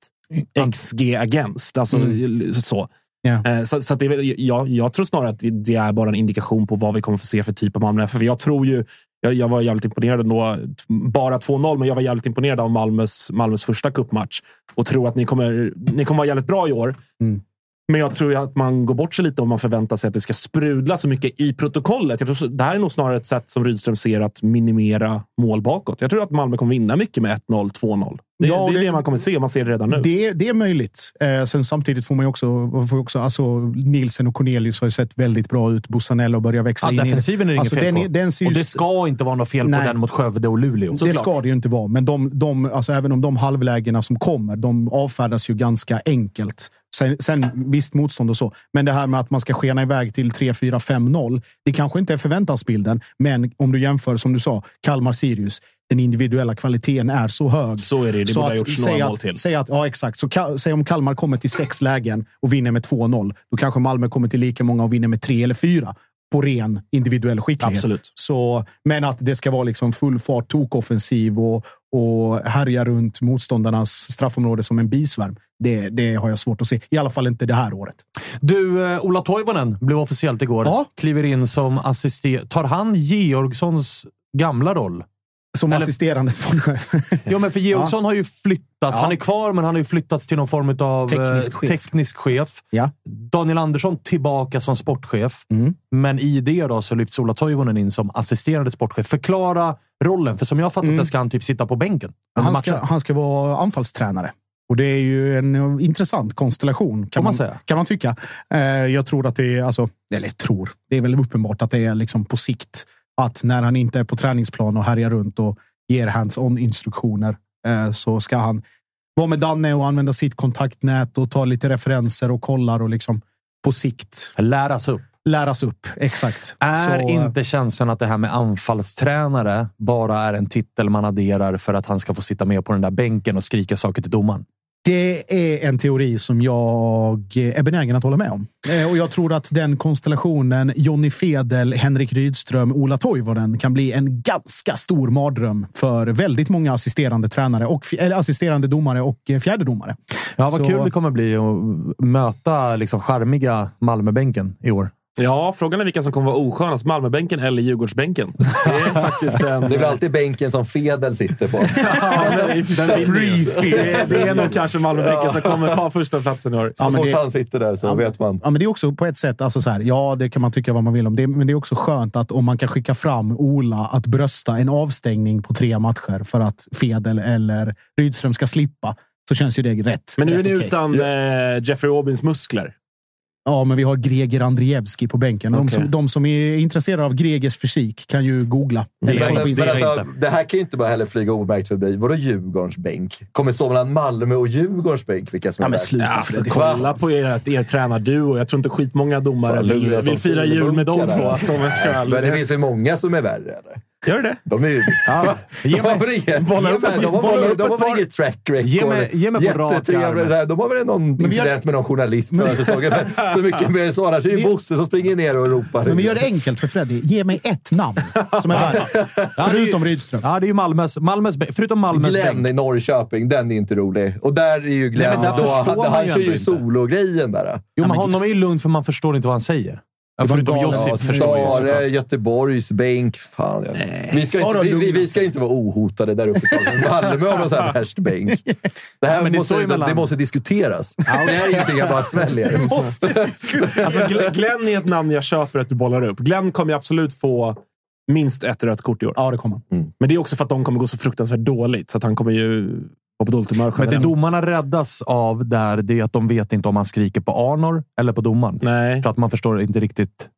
XG against. Alltså, så. Eh, Så, så det är jag, jag tror snarare att det, är bara en indikation på vad vi kommer få se för typ av Malmö FF. Jag tror ju, jag, jag var jävligt imponerad ändå. Bara 2-0, men jag var jävligt imponerad av Malmös, Malmös första cupmatch och tror att ni kommer, ni kommer vara jävligt bra i år. Mm. Men jag tror ju att man går bort sig lite om man förväntar sig att det ska sprudla så mycket i protokollet. Jag tror, det här är nog snarare ett sätt som Rydström ser att minimera mål bakåt. Jag tror att Malmö kommer vinna mycket med 1-0, 2-0. Det, Ja, det är det- man kommer se. Man ser det redan nu. Det, det är möjligt. Eh, sen samtidigt får man ju också, får också alltså, Nielsen och Cornelius har ju sett väldigt bra ut. Bussanello börjar växa Ja, in defensiven är det Alltså, inget fel den, på. den Och det ska inte vara något fel Nej. på den mot Skövde och Luleå. Det ska det ju inte vara, men de, de, alltså även om de halvlägena som kommer, de avfärdas ju ganska enkelt. Sen, sen visst motstånd och så, men det här med att man ska skena iväg till 3, 4, 5-0. Det kanske inte är förväntansbilden, men om du jämför, som du sa, Kalmar-Sirius. Den individuella kvaliteten är så hög. Så är det. Det Så borde ha att gjorts säg några mål till. säg att, ja, exakt. Så ka, säg om Kalmar kommer till sex lägen och vinner med 2-0. Då kanske Malmö kommer till lika många och vinner med tre eller fyra på ren individuell skicklighet. Absolut. Så, men att det ska vara liksom full fart, tokoffensiv och, och härja runt motståndarnas straffområde som en bisvärm. Det, det har jag svårt att se. I alla fall inte det här året. Du, eh, Ola Toivonen blev officiellt igår. Ja. Kliver in som assisterande. Tar han Georgssons gamla roll? Som Eller- assisterande sportchef. Ja, men för Georgsson har ju flyttats. Ja. Han är kvar, men han har ju flyttats till någon form av Teknisk eh, chef. teknisk chef. Ja. Daniel Andersson tillbaka som sportchef. Mm. Men i det då så lyfts Ola Toivonen in som assisterande sportchef. Förklara rollen, för som jag fattat Mm. det ska han typ sitta på bänken. Han ska, han ska vara anfallstränare. Och det är ju en eh, intressant konstellation, kan man man, säga. kan man tycka. Eh, jag tror att det är, alltså, eller tror, det är väl uppenbart att det är liksom på sikt. Att när han inte är på träningsplan och härjar runt och ger hands-on instruktioner eh, så ska han vara med Danne och använda sitt kontaktnät och ta lite referenser och kollar och liksom på sikt Läras upp. läras upp. Exakt. Är Så, eh, inte känslan att det här med anfallstränare bara är en titel man adderar för att han ska få sitta med på den där bänken och skrika saker till domaren? Det är en teori som jag är benägen att hålla med om. Eh, Och jag tror att den konstellationen, Jonny Fedel, Henrik Rydström, Ola Toivonen, kan bli en ganska stor mardröm för väldigt många assisterande tränare och assisterande domare och eh, fjärdedomare. Ja, vad Så- kul det kommer bli att möta liksom charmiga Malmöbänken i år. Ja, frågan är vilka som kommer vara oskönast. Malmöbänken eller Djurgårdsbänken. Det är faktiskt en... Det är väl alltid bänken som Fedel sitter på. Ja, men det, är, det är nog kanske Malmöbänken som kommer ta första platsen i år. Så Ja, fort det- han sitter där så vet man. Ja, men det är också på ett sätt, alltså så här, ja, det kan man tycka vad man vill om. Det, men det är också skönt att om man kan skicka fram Ola att brösta en avstängning på tre matcher för att Fedel eller Rydström ska slippa, så känns ju det rätt. Men nu är ni okej. utan eh, Jeffrey Aubins muskler. Ja, men vi har Greger Andrievski på bänken. De, som, de som är intresserade av Gregers fysik kan ju googla. Men, men Instagram. alltså, det här kan ju inte bara heller flyga obemärkt förbi. Vadå Djurgårdens bänk? Kommer stå mellan Malmö och Djurgårdens bänk vilka som är Ja, men sluta alltså, det. kolla på er, er tränarduo. Jag tror inte skitmånga domare vill, vill fira jul med de två. Alltså, Men det finns ju många som är värre. Eller? Gör det? De är ju... Ge de mig- har väl inget- bollar upp de har ett- väl- bollar upp de har ett väl par- inget track record? Ge mig- ge mig på rak arm. De har väl någon gör- incident med någon journalist förra säsongen. Men Så mycket mer än så. Annars är det ju Bosse som springer ner och ropar. Men vi gör det enkelt för Freddy. Ge mig ett namn som är värre. Förutom Rydström. Ja, det är ju Malmös, Malmös. Förutom Malmös Glenn i Norrköping, den är inte rolig. Och där är ju Glenn... Nej, men där då, förstår han, han ju kör ju sologrejen där. Jo, men honom är ju lugn för man förstår inte vad han säger. Ja, förutom Josip. Ja, förstår jag Stare. Göteborgs bänk. Fan, ja. vi, ska inte, vi, vi, ska inte vara ohotade där uppe. Malmö har någon sån här värst bänk. Det här men det måste, det, mellan- måste diskuteras. Det här är ingenting jag bara sväljer. Alltså, Glenn- är ett namn jag köper att du bollar upp. Glenn kommer ju absolut få minst ett rött kort i år. Ja, det kommer han. Men det är också för att de kommer gå så fruktansvärt dåligt, så att han kommer ju vara på dåligt humör Men det domarna räddas av där, det är att de vet inte om man skriker på Arnor eller på domaren. Nej. För att man förstår inte riktigt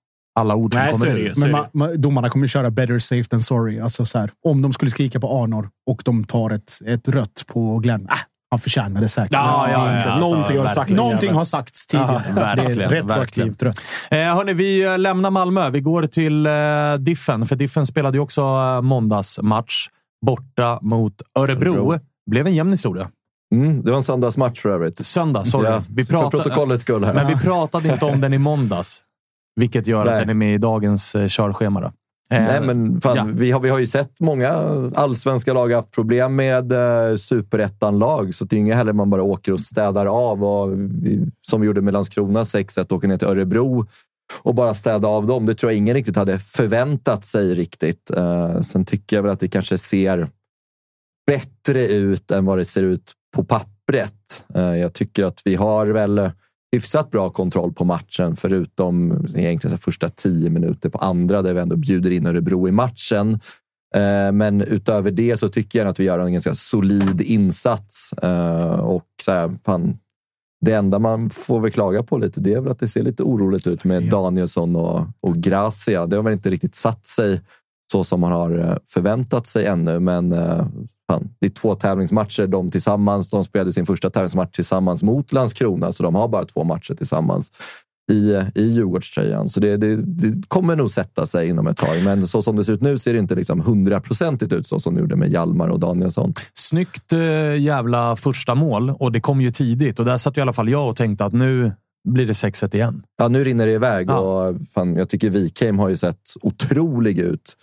alla ord som Nej, kommer ut. Men är ma, ma, domarna kommer köra better safe than sorry. Alltså så här, om de skulle skrika på Arnor och de tar ett, ett rött på Glenn. Äh, han förtjänar det säkert. Ja, Alltså, ja, ja, inte- alltså, Någonting har sagt. Någonting har sagts tidigare. Ja, det är retroaktivt rött. Eh, hörni, vi eh, lämnar Malmö. Vi går till eh, Diffen, för Diffen spelade ju också eh, måndagsmatch borta mot Örebro. Örebro. Blev en jämn historia. Mm, det var en söndagsmatch för övrigt. Söndag, sorry. Ja, vi för pratade, protokollets skull här. men vi pratade inte om den i måndags, vilket gör att Nej. den är med i dagens eh, körschema. Då. Eh, Nej, men fan, ja. vi, har, vi har ju sett många allsvenska lag haft problem med eh, superettan-lag, så det är inget heller man bara åker och städar av. Och vi, som vi gjorde med Landskrona 6-1, åker ner till Örebro och bara städa av dem. Det tror jag ingen riktigt hade förväntat sig riktigt. Eh, sen tycker jag väl att det kanske ser bättre ut än vad det ser ut på pappret. Eh, jag tycker att vi har väl hyfsat bra kontroll på matchen, förutom egentligen första tio minuter på andra, där vi ändå bjuder in Örebro i matchen. Eh, Men utöver det så tycker jag att vi gör en ganska solid insats. Eh, Och så här, fan, det enda man får väl klaga på lite, det är väl att det ser lite oroligt ut med Danielsson och, och Gracia. Det har väl inte riktigt satt sig så som man har förväntat sig ännu, men fan, det är två tävlingsmatcher de tillsammans. De spelade sin första tävlingsmatch tillsammans mot Landskrona, så de har bara två matcher tillsammans i, i Djurgårdströjan. Så det, det, det kommer nog sätta sig inom ett tag. Men så som det ser ut nu ser det inte liksom hundraprocentigt ut så som det gjorde med Hjalmar och Danielsson. Snyggt eh, jävla första mål och det kom ju tidigt och där satt i alla fall jag och tänkte att nu blir det 6-1 igen. Ja, nu rinner det iväg Ja. och fan, jag tycker Wikheim har ju sett otrolig ut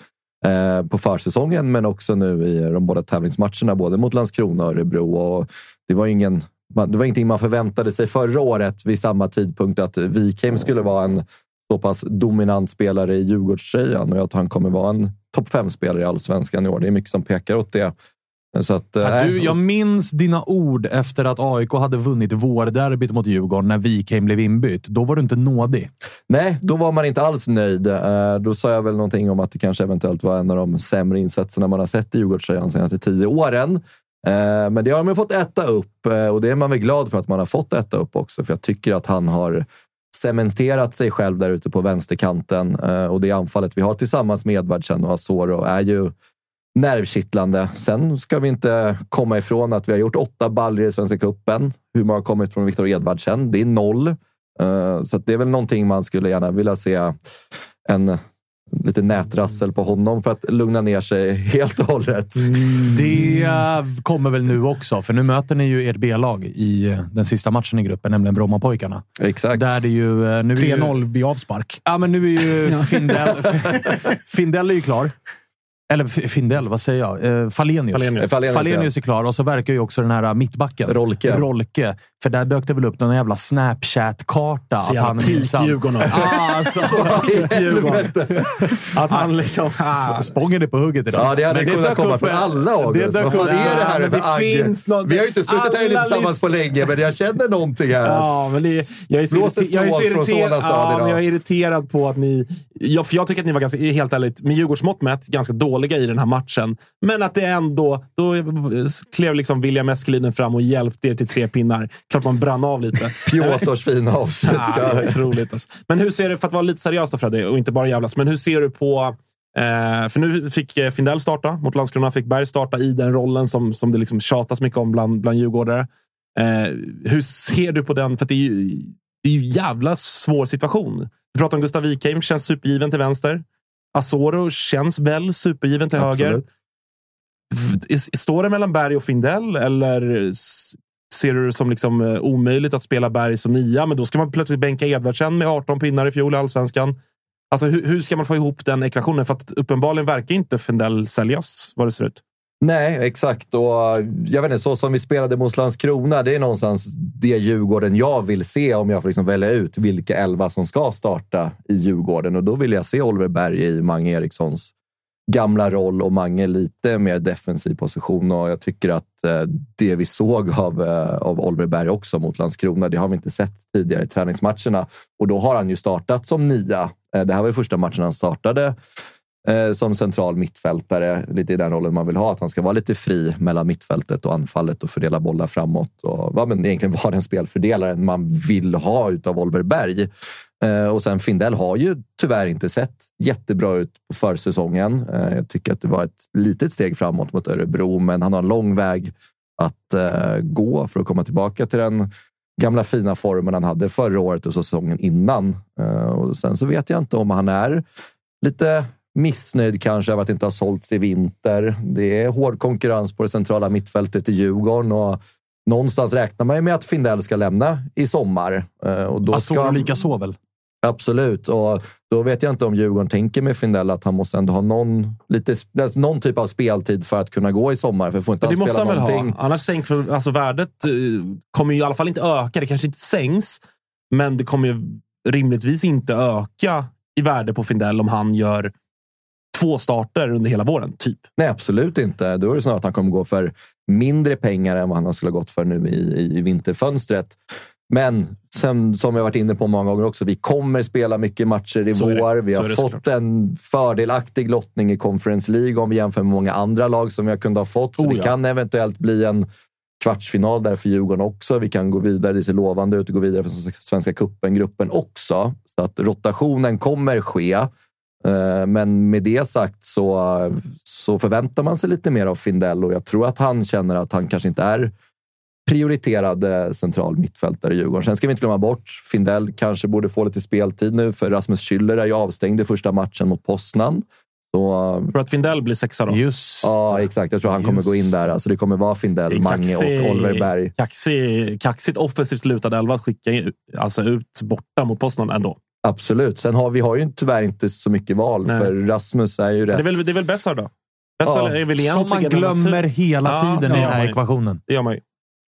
eh, på försäsongen, men också nu i de båda tävlingsmatcherna, både mot Landskrona och Örebro. Och det var ingen det var ingenting man förväntade sig förra året vid samma tidpunkt att Wikheim skulle vara en så pass dominant spelare i Djurgårdströjan och jag tror han kommer vara en topp fem-spelare i allsvenskan i år. Det är mycket som pekar åt det. Så att, eh, Ja, du, jag minns dina ord efter att AIK hade vunnit vårderbyt mot Djurgården när Wikheim blev inbytt. Då var du inte nådig. Nej, då var man inte alls nöjd. Eh, Då sa jag väl någonting om att det kanske eventuellt var en av de sämre insatserna man har sett i Djurgårdströjan de senaste tio åren. Eh, Men det har man fått äta upp eh, och det är man väl glad för att man har fått äta upp också. För jag tycker att han har cementerat sig själv där ute på vänsterkanten Eh, och det anfallet vi har tillsammans med Edvardsen och Asoro är ju nervkittlande. Sen ska vi inte komma ifrån att vi har gjort åtta baller i Svenska cupen. Hur många har kommit från Viktor Edvardsen? Det är noll. Eh, Så att det är väl någonting man skulle gärna vilja se en lite nätrassel på honom för att lugna ner sig helt och hållet. Det eh, kommer väl nu också, för nu möter ni ju ert B-lag i eh, den sista matchen i gruppen, nämligen Brommapojkarna. Exakt. Där det ju... eh, Nu är ju, 3-0 vid avspark. Ja, men nu är ju Findell... Findell är ju klar. Eller Findell, vad säger jag? Eh, Falenius. Falenius. Falenius, Falenius är klar och så verkar ju också den här mittbacken. Rolke. Rolke. För där dök det väl upp någon jävla Snapchat-karta. Så jävla minsann- peak-Djurgården alltså. Ah, alltså. Att han liksom... Ah, Spången är på hugget idag. Ja, det hade Men kunnat komma från alla August. Vad fan är det här för det agg? finns något- Vi har ju inte suttit här inne tillsammans list- på länge, men jag känner någonting här. Ja, men det, jag är så, irriter- jag är så irriterad, ja, men jag är irriterad på att ni... Ja, för jag tycker att ni var ganska, helt ärligt, med Djurgårdsmått mätt, ganska dåliga i den här matchen. Men att det ändå... Då klev liksom William Eskelinen fram och hjälpte er till tre pinnar. Klart man brann av lite. Piotrs fina avslut. Ja, otroligt. Alltså. Men hur ser du, för att vara lite seriös då Freddy, och inte bara jävlas, men hur ser du på... Eh, för nu fick eh, Findell starta mot Landskrona, fick Berg starta i den rollen som, som det liksom tjatas mycket om bland, bland djurgårdare. Eh, hur ser du på den? För det är ju det är ju jävla svår situation. Vi pratar om Gustav Wikheim, känns supergiven till vänster. Asoro känns väl supergiven till höger. Absolut. V- Står det mellan Berg och Findell eller ser du det som liksom eh, omöjligt att spela Berg som nia? Men då ska man plötsligt bänka Edvardsen med 18 pinnar i fjol i allsvenskan. Alltså, hur, hur ska man få ihop den ekvationen? För att uppenbarligen verkar inte Fendell säljas, vad det ser ut. Nej, exakt. Och eh, jag vet inte, så som vi spelade mot Landskrona, det är någonstans det Djurgården jag vill se om jag får liksom välja ut vilka elva som ska starta i Djurgården. Och då vill jag se Oliver Berg i Mange Erikssons gamla roll och Mange lite mer defensiv position. Och jag tycker att eh, det vi såg av, eh, av Oliver Berg också mot Landskrona, det har vi inte sett tidigare i träningsmatcherna. Och då har han ju startat som nia. Eh, det här var ju första matchen han startade som central mittfältare. Lite i den rollen man vill ha, att han ska vara lite fri mellan mittfältet och anfallet och fördela bollar framåt. Och ja, men egentligen vara den spelfördelaren man vill ha utav Oliver Berg. Eh, och sen Findell har ju tyvärr inte sett jättebra ut på försäsongen. Eh, jag tycker att det var ett litet steg framåt mot Örebro, men han har en lång väg att eh, gå för att komma tillbaka till den gamla fina formen han hade förra året och säsongen innan. Och sen så vet jag inte om han är lite missnöjd kanske av att det inte har sålts i vinter. Det är hård konkurrens på det centrala mittfältet i Djurgården och någonstans räknar man ju med att Findell ska lämna i sommar. Och då ska han... lika så väl? Absolut, och då vet jag inte om Djurgården tänker med Findell att han måste ändå ha någon, lite, alltså någon typ av speltid för att kunna gå i sommar. För får inte det han måste han väl någonting. ha? Annars sänks alltså värdet eh, kommer ju i alla fall inte öka. Det kanske inte sänks, men det kommer ju rimligtvis inte öka i värde på Findell om han gör två starter under hela våren, typ. Nej, absolut inte. Då är det snarare att han kommer gå för mindre pengar än vad han skulle ha gått för nu i, i vinterfönstret. Men sen, som jag varit inne på många gånger också, vi kommer spela mycket matcher i så vår. Vi har fått en fördelaktig lottning i Conference League om vi jämför med många andra lag som vi kunde ha fått. Oh, ja. Det kan eventuellt bli en kvartsfinal där för Djurgården också. Vi kan gå vidare, det ser lovande ut, att gå vidare för Svenska cupen-gruppen också. Så att rotationen kommer ske. Eh, men med det sagt så, så förväntar man sig lite mer av Findell och jag tror att han känner att han kanske inte är prioriterad central mittfältare i Djurgården. Sen ska vi inte glömma bort, Findell kanske borde få lite speltid nu, för Rasmus Schüller är ju avstängd i första matchen mot Poznan. Så, för att Findell blir sexa då? Just Ja, exakt. Jag tror han kommer gå in där. Alltså, det kommer vara Findell, Mange och Oliver Berg. Kaxig, kaxigt offensivt lutad elva att skicka alltså ut borta mot Poznan ändå. Absolut. Sen har vi har ju tyvärr inte så mycket val, Nej. för Rasmus är ju rätt... Det är väl, det är väl Bessar då? Bessar ja. är väl Som man glömmer hela tiden ja, i den här ekvationen. Det gör man ju.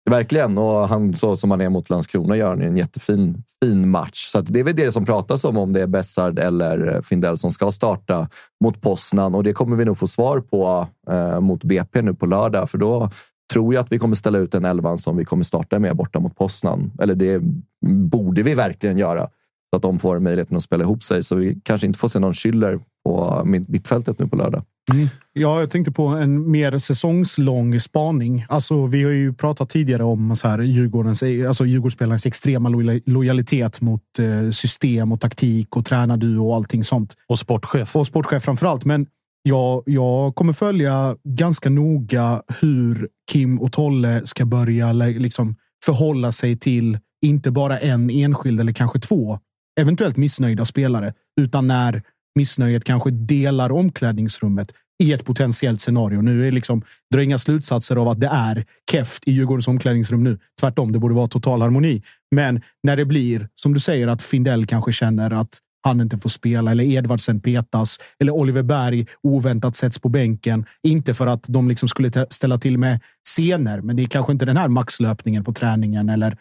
Verkligen. Och han, så som han är mot Landskrona gör han en jättefin fin match. Så det är väl det som pratas om, om det är Bessard eller Findell som ska starta mot Poznan. Och det kommer vi nog få svar på eh, mot BP nu på lördag, för då tror jag att vi kommer ställa ut en elvan som vi kommer starta med borta mot Poznan. Eller det borde vi verkligen göra så att de får möjligheten att spela ihop sig. Så vi kanske inte får se någon Schüller på mittfältet nu på lördag. Mm. Ja, jag tänkte på en mer säsongslång spaning. Alltså, vi har ju pratat tidigare om så här, Djurgårdens, alltså Djurgårdsspelarnas extrema lojalitet mot eh, system och taktik och tränarduo och allting sånt. Och sportchef. Och sportchef framför allt. Men jag, jag kommer följa ganska noga hur Kim och Tolle ska börja liksom, förhålla sig till inte bara en enskild eller kanske två eventuellt missnöjda spelare, utan när missnöjet kanske delar omklädningsrummet i ett potentiellt scenario. Nu är liksom, dra inga slutsatser av att det är keft i Djurgårdens omklädningsrum nu. Tvärtom, det borde vara total harmoni. Men när det blir, som du säger, att Findell kanske känner att han inte får spela eller Edvardsen petas eller Oliver Berg oväntat sätts på bänken. Inte för att de liksom skulle ställa till med scener, men det är kanske inte den här maxlöpningen på träningen eller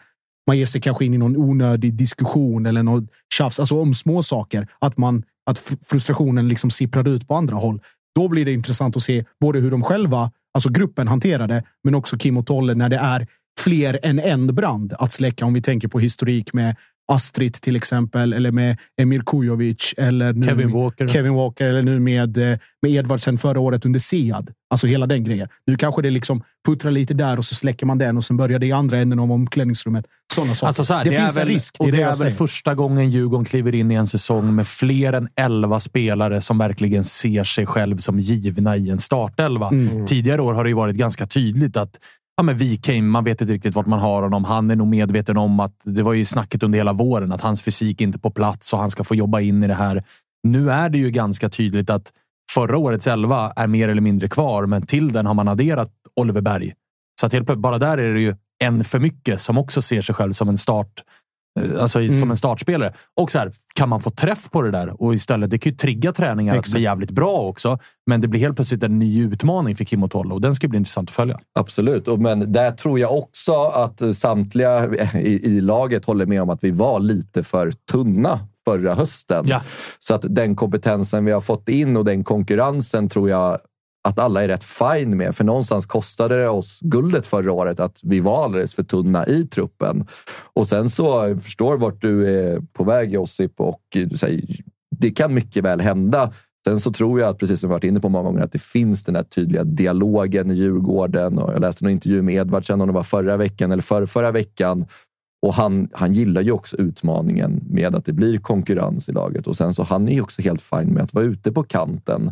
man ger sig kanske in i någon onödig diskussion eller något tjafs, alltså om små saker. Att, man, att frustrationen liksom sipprar ut på andra håll. Då blir det intressant att se både hur de själva, alltså gruppen, hanterar det, men också Kim och Tolle när det är fler än en brand att släcka. Om vi tänker på historik med Astrid till exempel, eller med Emir Kujovic, eller nu Kevin Walker. Kevin Walker, eller nu med, eh, med Edvardsen förra året under Sead. Alltså hela den grejen. Nu kanske det liksom puttrar lite där och så släcker man den och sen börjar det i andra änden av omklädningsrummet. Sådana saker. Alltså så här, det, det finns väl, en risk. Det, och det, är väl första gången Djurgården kliver in i en säsong med fler än elva spelare som verkligen ser sig själv som givna i en startelva. Mm. Tidigare år har det varit ganska tydligt att ja, men Wikheim, man vet inte riktigt vart man har honom. Han är nog medveten om att det var ju snacket under hela våren att hans fysik inte är på plats och han ska få jobba in i det här. Nu är det ju ganska tydligt att förra årets elva är mer eller mindre kvar, men till den har man adderat Oliver Berg. Så att helt bara där är det ju en för mycket som också ser sig själv som en start alltså mm. som en startspelare. Och så här, kan man få träff på det där och istället, det kan ju trigga träningar Exakt. att bli jävligt bra också. Men det blir helt plötsligt en ny utmaning för Kim och Tolle och den ska bli intressant att följa. Absolut, men där tror jag också att samtliga i, i laget håller med om att vi var lite för tunna förra hösten. Ja. Så att den kompetensen vi har fått in och den konkurrensen tror jag att alla är rätt fine med. För någonstans kostade det oss guldet förra året att vi var alldeles för tunna i truppen. Och sen så jag förstår vart du är på väg Josip och säger, det kan mycket väl hända. Sen så tror jag att, precis som vi varit inne på många gånger, att det finns den här tydliga dialogen i Djurgården. Och jag läste en intervju med Edvardsen, om det var förra veckan eller förra, förra veckan. Och han, han gillar ju också utmaningen med att det blir konkurrens i laget. Och sen så han är ju också helt fin med att vara ute på kanten.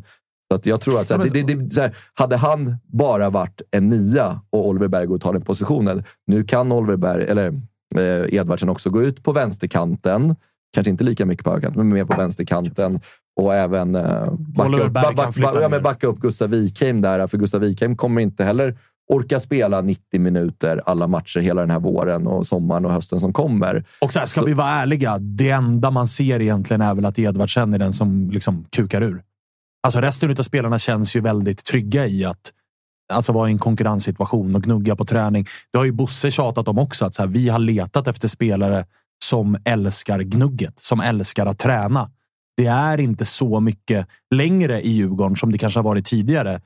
Så att jag tror att så här, det, det, det, så här, hade han bara varit en nia och Oliver Berg går tar den positionen. Nu kan Oliver Berg, eller eh, Edvardsen också gå ut på vänsterkanten. Kanske inte lika mycket på högerkanten, men mer på vänsterkanten. Och även eh, backa, upp, ba, ba, ba, ja, men backa upp Gustav Wikheim där, för Gustav Wikheim kommer inte heller orka spela 90 minuter alla matcher hela den här våren och sommaren och hösten som kommer. Och så här, ska så, vi vara ärliga, det enda man ser egentligen är väl att Edvardsen är den som liksom kukar ur. Alltså resten av spelarna känns ju väldigt trygga i att alltså vara i en konkurrenssituation och gnugga på träning. Det har ju Bosse tjatat om också, att så här, vi har letat efter spelare som älskar gnugget, som älskar att träna. Det är inte så mycket längre i Djurgården som det kanske har varit tidigare.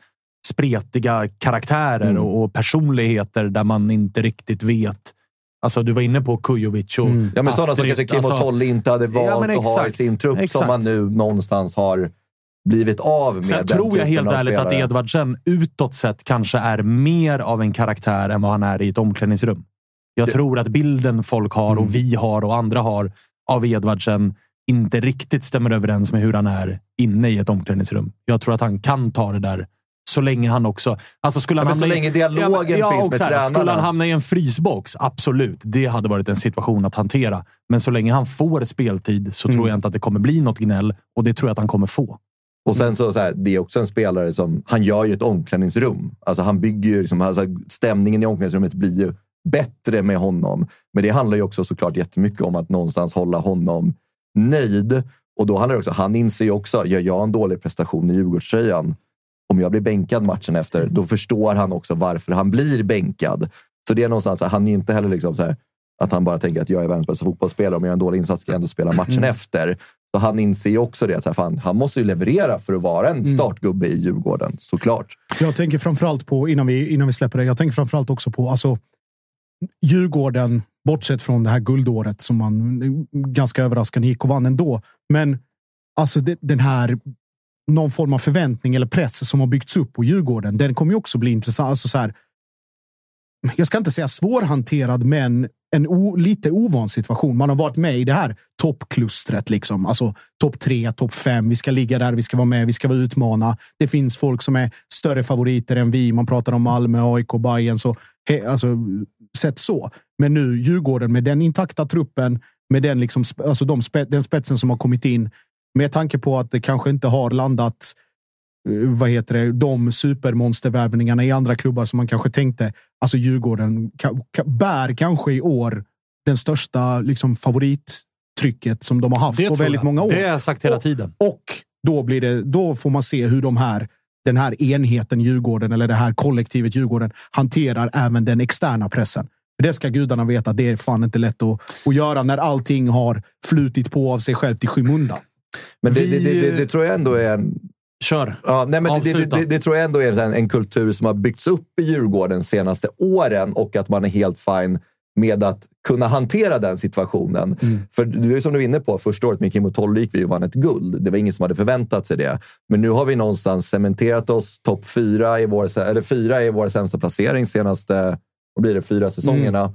Spretiga karaktärer mm. och personligheter där man inte riktigt vet Alltså, du var inne på Kujovic och mm. Ja, men sådana som kanske Kim och alltså, Tolle inte hade valt ja, att ha i sin trupp exakt. som man nu någonstans har blivit av med Sen tror jag helt ärligt spelare. att Edvardsen utåt sett kanske är mer av en karaktär än vad han är i ett omklädningsrum. Jag det. tror att bilden folk har och mm. vi har och andra har av Edvardsen inte riktigt stämmer överens med hur han är inne i ett omklädningsrum. Jag tror att han kan ta det där så länge han också... Alltså skulle han ja, så länge dialogen ja, finns med tränarna. Skulle han hamna i en frysbox? Absolut. Det hade varit en situation att hantera. Men så länge han får speltid så mm. tror jag inte att det kommer bli något gnäll och det tror jag att han kommer få. Och sen så, så här, det är också en spelare som, han gör ju ett omklädningsrum. Alltså han bygger ju, liksom, alltså stämningen i omklädningsrummet blir ju bättre med honom. Men det handlar ju också såklart jättemycket om att någonstans hålla honom nöjd. Och då handlar det också, han inser ju också, gör jag en dålig prestation i Djurgårdströjan, om jag blir bänkad matchen efter, då förstår han också varför han blir bänkad. Så det är någonstans, han är inte heller liksom så här, att han bara tänker att jag är världens bästa fotbollsspelare. Om jag gör en dålig insats ska jag ändå spela matchen mm. efter. Så han inser ju också det. Så här, fan, han måste ju leverera för att vara en mm. startgubbe i Djurgården, såklart. Jag tänker framförallt på, innan vi, innan vi släpper det, jag tänker framförallt också på alltså, Djurgården, bortsett från det här guldåret som man ganska överraskande gick och vann ändå. Men alltså det, den här någon form av förväntning eller press som har byggts upp på Djurgården. Den kommer ju också bli intressant. Alltså så här, jag ska inte säga svårhanterad, men en o, lite ovan situation. Man har varit med i det här toppklustret, liksom. alltså topp tre, topp fem. Vi ska ligga där, vi ska vara med, vi ska vara utmana. Det finns folk som är större favoriter än vi. Man pratar om Malmö, AIK, Bayern så he, alltså sett så. Men nu Djurgården med den intakta truppen, med den liksom, alltså de den spetsen som har kommit in. Med tanke på att det kanske inte har landat eh, vad heter det, de supermonstervärvningarna i andra klubbar som man kanske tänkte. Alltså Djurgården bär kanske i år den största liksom, favorittrycket som de har haft det på väldigt jag. många år. Det har jag sagt hela tiden. Och, och då, blir det, då får man se hur de här, den här enheten Djurgården eller det här kollektivet Djurgården hanterar även den externa pressen. Det ska gudarna veta. Det är fan inte lätt att, att göra när allting har flutit på av sig själv i skymundan. Men det, Vi... det, det, det, tror jag ändå är en Kör. Ja, nej, men det, det, det, tror jag ändå är en, en, kultur som har byggts upp i Djurgården de senaste åren och att man är helt fine med att kunna hantera den situationen. Mm. För det är som du är inne på, första året med Kim och Tolle gick vi och vann ett guld. Det var ingen som hade förväntat sig det. Men nu har vi någonstans cementerat oss topp fyra i vår, eller fyra i vår sämsta placering senaste vad blir det, fyra säsongerna. Mm.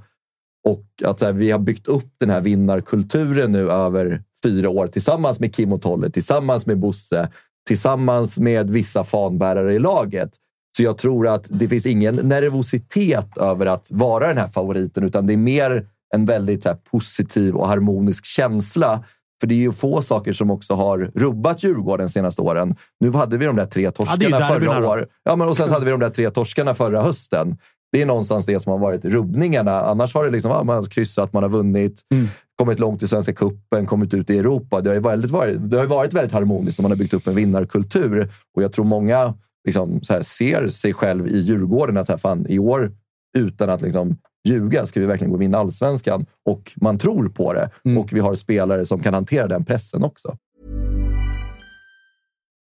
Och att här, vi har byggt upp den här vinnarkulturen nu över fyra år tillsammans med Kim och Tolle, tillsammans med Bosse tillsammans med vissa fanbärare i laget. Så jag tror att det finns ingen nervositet över att vara den här favoriten, utan det är mer en väldigt här, positiv och harmonisk känsla. För det är ju få saker som också har rubbat Djurgården de senaste åren. Nu hade vi de där tre torskarna ja, förra året. Ja, men och sen hade vi de där tre torskarna förra hösten. Det är någonstans det som har varit rubbningarna. Annars har det liksom, ja, man har kryssat, man har vunnit, mm. kommit långt i Svenska cupen, kommit ut i Europa. Det har, varit, varit, det har varit väldigt harmoniskt och man har byggt upp en vinnarkultur. Och jag tror många liksom, här, ser sig själv i Djurgården att här, fan, i år, utan att liksom, ljuga, ska vi verkligen gå och vinna allsvenskan. Och man tror på det. Mm. Och vi har spelare som kan hantera den pressen också.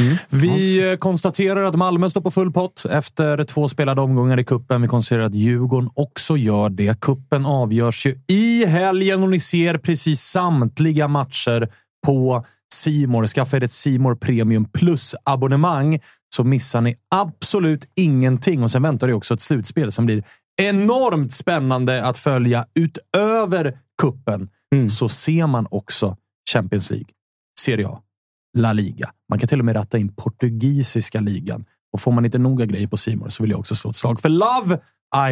Mm. Vi konstaterar att Malmö står på full pott efter två spelade omgångar i kuppen. Vi konstaterar att Djurgården också gör det. Kuppen avgörs ju i helgen och ni ser precis samtliga matcher på Simor. Skaffa er ett Simor Premium Plus-abonnemang så missar ni absolut ingenting. Och sen väntar det också ett slutspel som blir enormt spännande att följa. Utöver kuppen mm. så ser man också Champions League, Serie A, La Liga. Man kan till och med ratta in portugisiska ligan. Och får man inte noga grejer på Simor så vill jag också slå ett slag för Love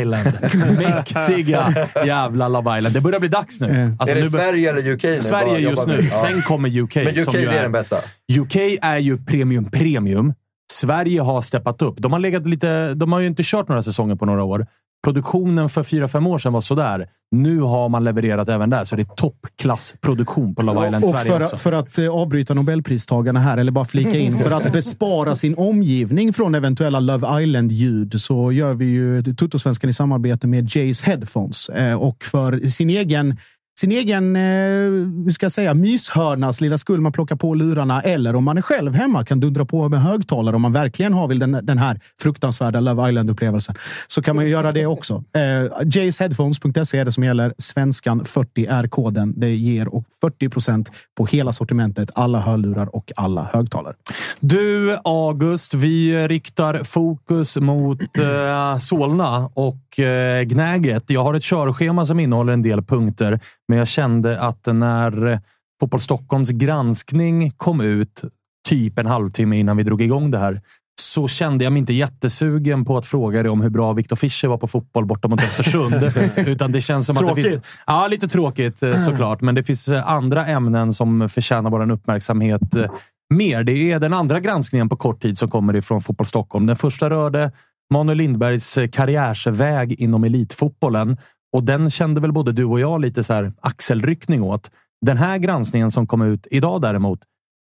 Island. Mäktiga jävla Love Island. Det börjar bli dags nu. Alltså, är det nu Sverige eller UK? Nu? Sverige just nu. Ja. Sen kommer UK. Men UK som är, är den bästa? UK är ju premium premium. Sverige har steppat upp. De har, legat lite, de har ju inte kört några säsonger på några år. Produktionen för fyra fem år sedan var sådär. Nu har man levererat även där, så det är toppklassproduktion på Love Island och Sverige för, också. för att eh, avbryta Nobelpristagarna här, eller bara flika in, för att bespara sin omgivning från eventuella Love Island-ljud så gör vi ju Tuttosvenskan i samarbete med Jays Headphones. Eh, och för sin egen sin egen eh, ska jag säga, myshörnas lilla skull. Man plockar på lurarna eller om man är själv hemma kan dundra på med högtalare om man verkligen har vill den, den här fruktansvärda Love Island-upplevelsen. Så kan man ju göra det också. Eh, Jaysheadphones.se är det som gäller. Svenskan 40 är koden. Det ger 40 procent på hela sortimentet, alla hörlurar och alla högtalare. Du, August, vi riktar fokus mot eh, Solna och eh, Gnäget. Jag har ett körschema som innehåller en del punkter. Men jag kände att när Fotboll Stockholms granskning kom ut typ en halvtimme innan vi drog igång det här så kände jag mig inte jättesugen på att fråga dig om hur bra Viktor Fischer var på fotboll borta mot Östersund. utan det känns som tråkigt. att det finns... Ja, lite tråkigt eh, såklart. Men det finns eh, andra ämnen som förtjänar vår uppmärksamhet eh, mer. Det är den andra granskningen på kort tid som kommer ifrån Fotboll Stockholm. Den första rörde Manuel Lindbergs karriärsväg inom elitfotbollen och den kände väl både du och jag lite så här axelryckning åt. Den här granskningen som kom ut idag däremot,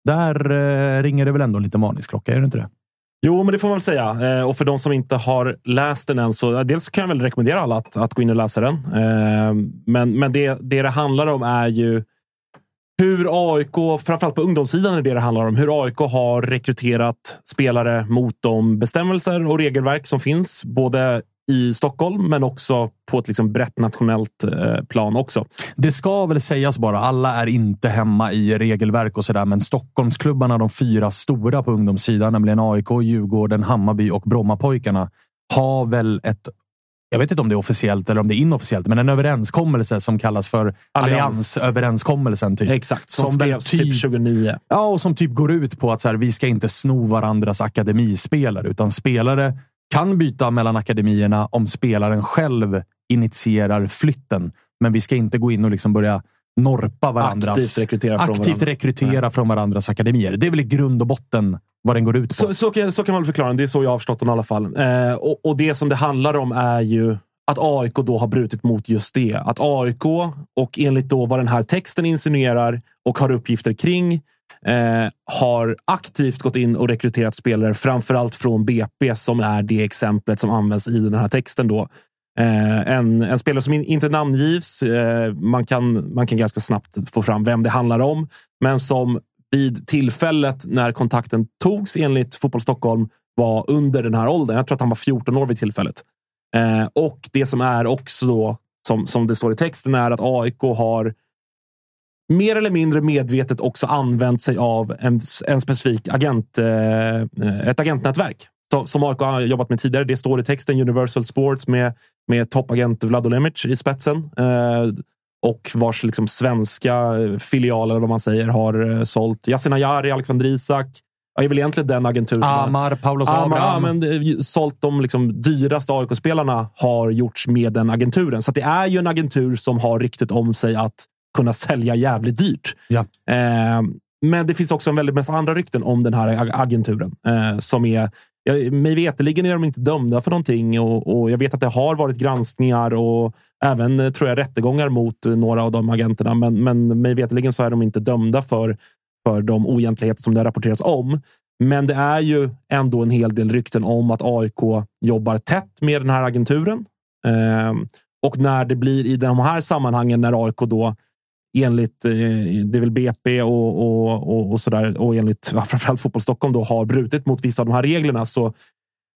där eh, ringer det väl ändå lite varningsklocka, är det inte det? Jo, men det får man väl säga. Eh, och för de som inte har läst den än, så dels kan jag väl rekommendera alla att, att gå in och läsa den. Eh, men men det, det det handlar om är ju hur AIK, framförallt på ungdomssidan är det det handlar om, hur AIK har rekryterat spelare mot de bestämmelser och regelverk som finns, både i Stockholm, men också på ett liksom brett nationellt eh, plan också. Det ska väl sägas bara, alla är inte hemma i regelverk och sådär, men Stockholmsklubbarna, de fyra stora på ungdomssidan, nämligen AIK, Djurgården, Hammarby och Brommapojkarna, har väl ett jag vet inte om det är officiellt eller om det är inofficiellt, men en överenskommelse som kallas för Alliansöverenskommelsen. Typ. Exakt, som, som skrevs typ, typ 2009. Ja, och som typ går ut på att så här, vi ska inte sno varandras akademispelare, utan spelare kan byta mellan akademierna om spelaren själv initierar flytten. Men vi ska inte gå in och liksom börja norpa varandras... Aktivt rekrytera, från, aktivt varandra. rekrytera från varandras akademier. Det är väl i grund och botten vad den går ut på. Så, så, kan, så kan man förklara Det är så jag har förstått den i alla fall. Eh, och, och, det som det handlar om är ju att AIK då har brutit mot just det. Att AIK, och enligt då vad den här texten insinuerar och har uppgifter kring, eh, har aktivt gått in och rekryterat spelare, framförallt från BP som är det exemplet som används i den här texten. Då. Eh, en, en, spelare som inte namngivs. Eh, man, kan, man kan ganska snabbt få fram vem det handlar om, men som vid tillfället när kontakten togs enligt Fotboll Stockholm var under den här åldern. Jag tror att han var 14 år vid tillfället. Eh, och det som är också då, som, som det står i texten, är att AIK har mer eller mindre medvetet också använt sig av en, en specifik agent, eh, ett agentnätverk som AIK har jobbat med tidigare. Det står i texten Universal Sports med, med toppagent Vlado Lemic i spetsen. Eh, och vars liksom svenska filial, eller vad man säger, har eh, sålt Yasin Ayari, Alexander Isak. är väl egentligen den agentur som Amar, Amar, Abraham. ja, men, eh, sålt de liksom, dyraste AIK-spelarna har gjorts med den agenturen. Så det är ju en agentur som har ryktet om sig att kunna sälja jävligt dyrt. Ja. Eh, men det finns också en väldigt massa andra rykten om den här ag- agenturen eh, som är jag, mig veterligen är de inte dömda för någonting och, och jag vet att det har varit granskningar och även eh, tror jag rättegångar mot några av de agenterna. Men, men mig veterligen så är de inte dömda för, för de oegentligheter som det har rapporterats om. Men det är ju ändå en hel del rykten om att AIK jobbar tätt med den här agenturen. Eh, och när det blir i de här sammanhangen när AIK då enligt eh, det är väl BP och, och, och, och sådär och enligt ja, framförallt Fotboll Stockholm då har brutit mot vissa av de här reglerna så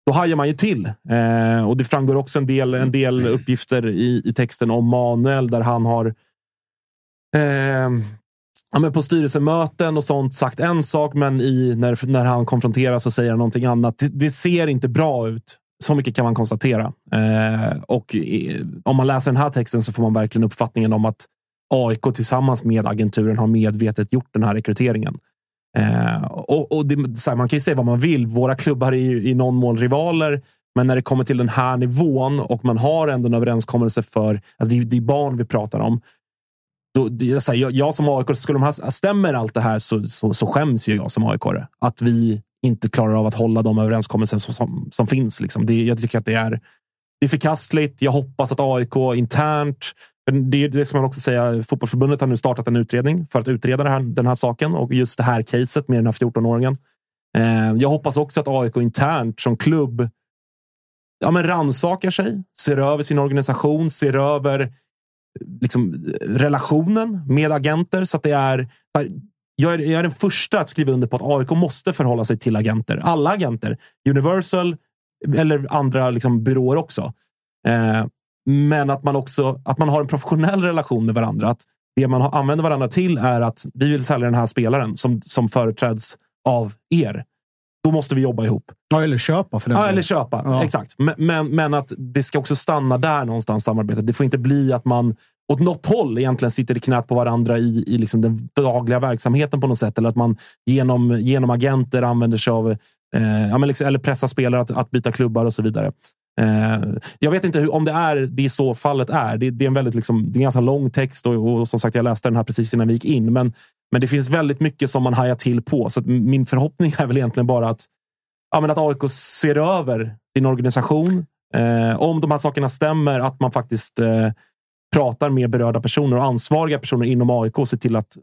då hajar man ju till. Eh, och det framgår också en del, en del uppgifter i, i texten om Manuel där han har eh, ja, men på styrelsemöten och sånt sagt en sak, men i, när, när han konfronteras så säger han någonting annat. Det, det ser inte bra ut. Så mycket kan man konstatera. Eh, och i, om man läser den här texten så får man verkligen uppfattningen om att AIK tillsammans med agenturen har medvetet gjort den här rekryteringen. Eh, och, och det, så här, man kan ju säga vad man vill. Våra klubbar är ju i någon mån rivaler. Men när det kommer till den här nivån och man har ändå en överenskommelse för... Alltså det, är, det är barn vi pratar om. Då, det, så här, jag, jag som AIK, skulle de här, stämmer allt det här så, så, så skäms ju jag som aik -are. Att vi inte klarar av att hålla de överenskommelser som, som, som finns. Liksom. Det, jag tycker att det är, det är förkastligt. Jag hoppas att AIK internt det, det ska man också säga. Fotbollförbundet har nu startat en utredning för att utreda det här, den här saken och just det här caset med den här 14-åringen. Eh, jag hoppas också att AIK internt som klubb ja, men ransakar sig, ser över sin organisation, ser över liksom, relationen med agenter så att det är. Jag är, jag är den första att skriva under på att AIK måste förhålla sig till agenter. Alla agenter. Universal eller andra liksom, byråer också. Eh, men att man också att man har en professionell relation med varandra. Att det man använder varandra till är att vi vill sälja den här spelaren som, som företräds av er. Då måste vi jobba ihop. Ja, eller köpa för den Ja, eller köpa. Ja. Exakt. Men, men, men, att det ska också stanna där någonstans, samarbetet. Det får inte bli att man åt något håll egentligen sitter i knät på varandra i, i liksom den dagliga verksamheten på något sätt. Eller att man genom, genom agenter använder sig av eh, ja, liksom, eller pressar spelare att, att byta klubbar och så vidare. Eh, jag vet inte hur, om det är det så fallet är. Det, det är en väldigt liksom, det är en ganska lång text och, och, som sagt, jag läste den här precis innan vi gick in. Men, men det finns väldigt mycket som man hajar till på. Så min förhoppning är väl egentligen bara att, ja, men att AIK ser över sin organisation. Eh, om de här sakerna stämmer, att man faktiskt eh, pratar med berörda personer och ansvariga personer inom AIK och ser till att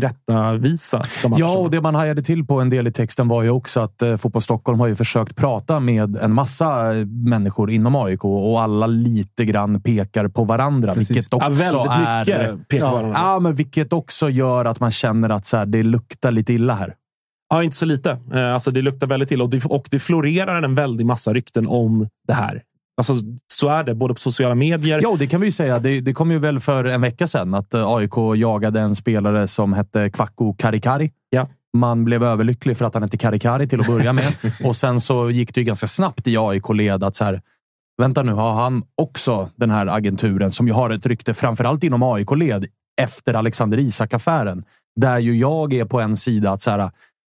tillrättavisa de Ja, och det man hajade till på en del i texten var ju också att eh, Fotboll Stockholm har ju försökt prata med en massa eh, människor inom AIK och alla lite grann pekar på varandra. Precis. Vilket också ja, väldigt är, pekar ja, varandra. Ja, men vilket också gör att man känner att så här, det luktar lite illa här. Ja, inte så lite. Eh, Alltså, det luktar väldigt illa och det, och det florerar en väldig massa rykten om det här. Alltså, så är det, både på sociala medier. Ja, det kan vi ju säga. Det, det kom ju väl för en vecka sedan att eh, AIK jagade en spelare som hette Kvacko Karikari. Ja. Man blev överlycklig för att han hette Karikari till att börja med. och sen så gick det ju ganska snabbt i AIK-led att så här, vänta nu, har han också den här agenturen som ju har ett rykte, framförallt inom AIK-led, efter Alexander Isak-affären. Där ju jag är på en sida att så här,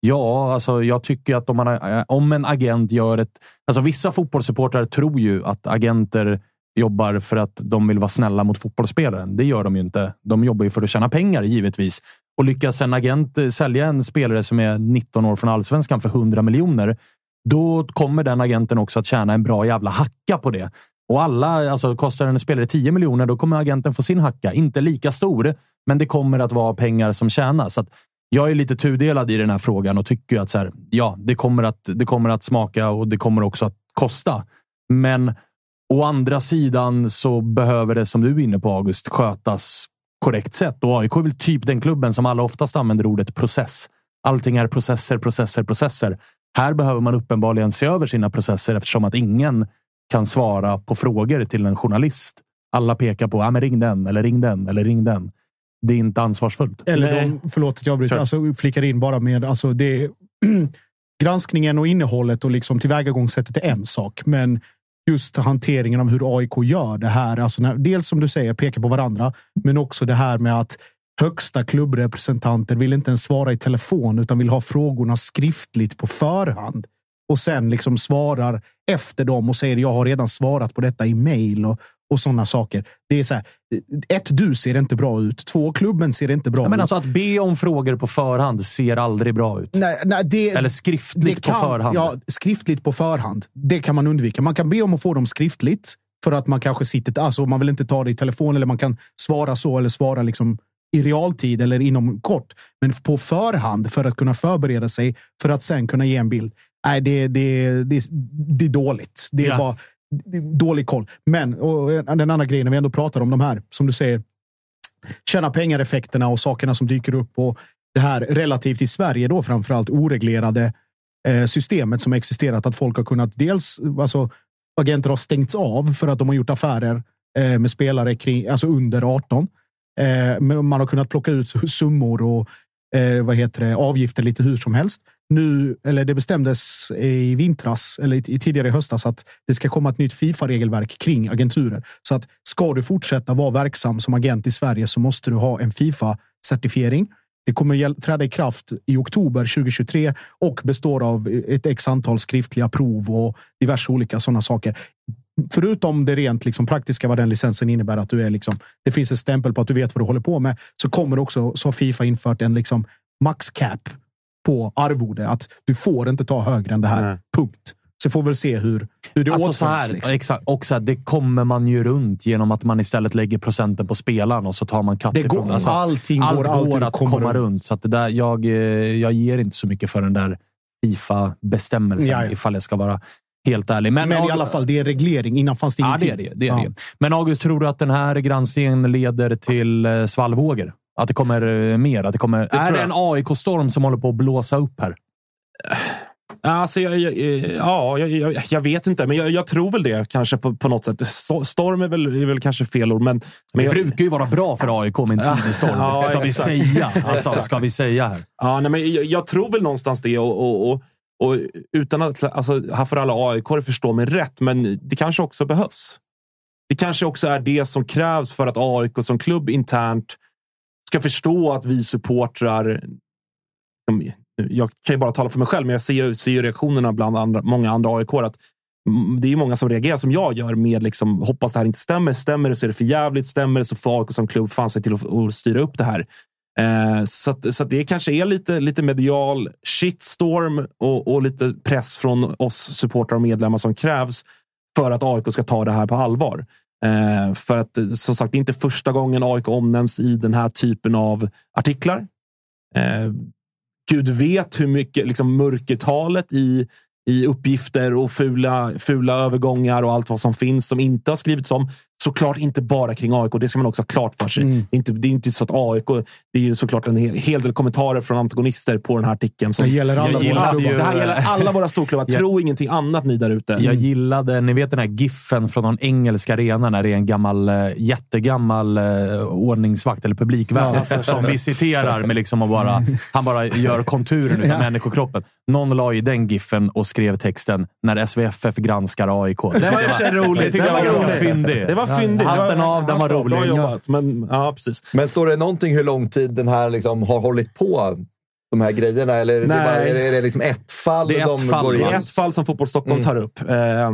Ja, alltså jag tycker att om, man, eh, om en agent gör ett... Alltså vissa fotbollssupportrar tror ju att agenter jobbar för att de vill vara snälla mot fotbollsspelaren. Det gör de ju inte. De jobbar ju för att tjäna pengar, givetvis. Och lyckas en agent eh, sälja en spelare som är 19 år från allsvenskan för 100 miljoner, då kommer den agenten också att tjäna en bra jävla hacka på det. Och alla, alltså kostar en spelare 10 miljoner, då kommer agenten få sin hacka. Inte lika stor, men det kommer att vara pengar som tjänas. Så att jag är lite tudelad i den här frågan och tycker att så här, ja, det kommer, att, det kommer att smaka och det kommer också att kosta. Men å andra sidan så behöver det, som du är inne på August, skötas korrekt sätt. Och AIK är väl typ den klubben som alla oftast använder ordet process. Allting är processer, processer, processer. Här behöver man uppenbarligen se över sina processer eftersom att ingen kan svara på frågor till en journalist. Alla pekar på, ja, men ring den eller ring den eller ring den det är inte ansvarsfullt. Eller de, förlåt att jag avbryter, alltså, flickar in bara med... Alltså, det, granskningen och innehållet och liksom tillvägagångssättet är en sak, men just hanteringen av hur AIK gör det här. Alltså när, dels som du säger, pekar på varandra, men också det här med att högsta klubbrepresentanter vill inte ens svara i telefon utan vill ha frågorna skriftligt på förhand och sen liksom svarar efter dem och säger jag har redan svarat på detta i mail och, och sådana saker. Det är så här, ett, du ser inte bra ut. Två, klubben ser inte bra ja, men ut. Alltså att be om frågor på förhand ser aldrig bra ut. Nej, nej, det, Eller skriftligt det kan, på förhand. Ja, skriftligt på förhand. Det kan man undvika. Man kan be om att få dem skriftligt för att man kanske sitter... Alltså man vill inte ta det i telefon eller man kan svara så eller svara liksom i realtid eller inom kort. Men på förhand för att kunna förbereda sig för att sen kunna ge en bild. Nej, det, det, det, det är dåligt. Det är Ja. bara dålig koll. Men och den andra grejen, när vi ändå pratar om de här, som du säger, tjäna pengar-effekterna och sakerna som dyker upp och det här relativt i Sverige då framförallt oreglerade eh, systemet som existerat. Att folk har kunnat dels, alltså agenter har stängts av för att de har gjort affärer eh, med spelare kring, alltså under 18. Eh, men man har kunnat plocka ut summor och eh, vad heter det, avgifter lite hur som helst. Nu, eller det bestämdes i vintras eller i, tidigare i höstas att det ska komma ett nytt Fifa-regelverk kring agenturer. Så att ska du fortsätta vara verksam som agent i Sverige så måste du ha en Fifa-certifiering. Det kommer träda i kraft i oktober 2023 och består av ett x antal skriftliga prov och diverse olika sådana saker. Förutom det rent liksom praktiska vad den licensen innebär, att du är liksom, det finns en stämpel på att du vet vad du håller på med, så kommer också så har Fifa infört en liksom max cap på arvode. Att du får inte ta högre än det här. Nej. Punkt. Så får vi väl se hur, hur det Alltså åtföljs. så här, liksom. exakt. Och så här, det kommer man ju runt genom att man istället lägger procenten på spelaren och så tar man katt ifrån. Alltså, allting allt går alltid går att komma runt. runt. Så att det där, jag, eh, jag ger inte så mycket för den där Fifa-bestämmelsen, Ja, ja. ifall jag ska vara helt ärlig. Men, Men i alla fall, det är reglering. Innan fanns det Ja, ingenting. det är det. det, är Ja. det. Men August, tror du att den här granskningen leder till eh, svallvågor? Att det kommer eh, mer? Att det kommer, är tror det en AIK-storm som håller på att blåsa upp här? Alltså, jag, jag, eh, ja, jag, jag, vet inte, men jag, jag tror väl det kanske på, på något sätt. Sto- Storm är väl, är väl kanske fel ord, men... men Det brukar ju vara bra för AIK med en tidig storm. Ja, ska vi säga. Alltså, ska vi säga här. Ja, nej, men jag, jag tror väl någonstans det. Och, och, och, och utan att, alltså, här får alla aik förstå mig rätt, men det kanske också behövs. Det kanske också är det som krävs för att AIK som klubb internt ska förstå att vi supportrar... Jag kan ju bara tala för mig själv, men jag ser ju, ser ju reaktionerna bland andra, många andra aik att det är många som reagerar som jag gör med liksom, hoppas det här inte stämmer. Stämmer det så är det för jävligt. Stämmer det så får AIK som klubb fan sig till att, att styra upp det här. Eh, så att, så att det kanske är lite, lite medial shitstorm och, och lite press från oss supportrar och medlemmar som krävs för att AIK ska ta det här på allvar. Eh, för att eh, som sagt, det är inte första gången AIK omnämns i den här typen av artiklar. Eh, Gud vet hur mycket liksom, mörkertalet i, i uppgifter och fula, fula övergångar och allt vad som finns som inte har skrivits om. Såklart inte bara kring AIK, det ska man också ha klart för sig. Mm. Det, är inte, det är inte så att AIK, det är ju såklart en hel, hel del kommentarer från antagonister på den här artikeln. Som, Det gäller alla våra ju- det här gäller alla våra storklubbar. Jag- Tro ingenting annat ni där ute. Jag gillade, ni vet den här giffen från någon engelsk arena när det är en gammal, eh, jättegammal eh, ordningsvakt eller publikvakt som visiterar med liksom att bara, han bara gör konturen utav Ja. människokroppen. Någon la i den giffen och skrev texten när SVFF granskar AIK. Det var sig roligt. Det jag var ganska fyndig. Det var fyndigt. Hatten av, den var Bra rolig. jobbat. Men, ja, precis. Men står det någonting hur lång tid den här liksom har hållit på? De här grejerna? Eller är det, bara, är det, det liksom ett fall Det är ett de fall, går Det är ett fall som Fotboll Stockholm Mm. tar upp. Eh,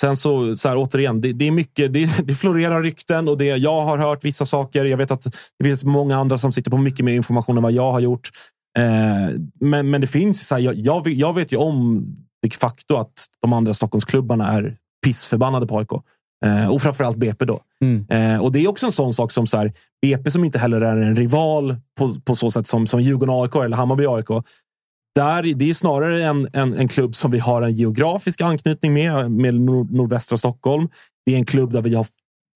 sen så, så här, återigen, det, det är mycket. Det, det florerar rykten och det, jag har hört vissa saker. Jag vet att det finns många andra som sitter på mycket mer information än vad jag har gjort. Eh, men, men det finns så här, jag, jag, vet, jag vet ju om de facto att de andra Stockholmsklubbarna är pissförbannade på AIK. Eh, och framförallt BP då. Mm. Eh, och det är också en sån sak som så här, BP som inte heller är en rival på, på så sätt som, som Djurgården AIK eller Hammarby AIK. Där, det är snarare en, en, en klubb som vi har en geografisk anknytning med, med nord, nordvästra Stockholm. Det är en klubb där vi har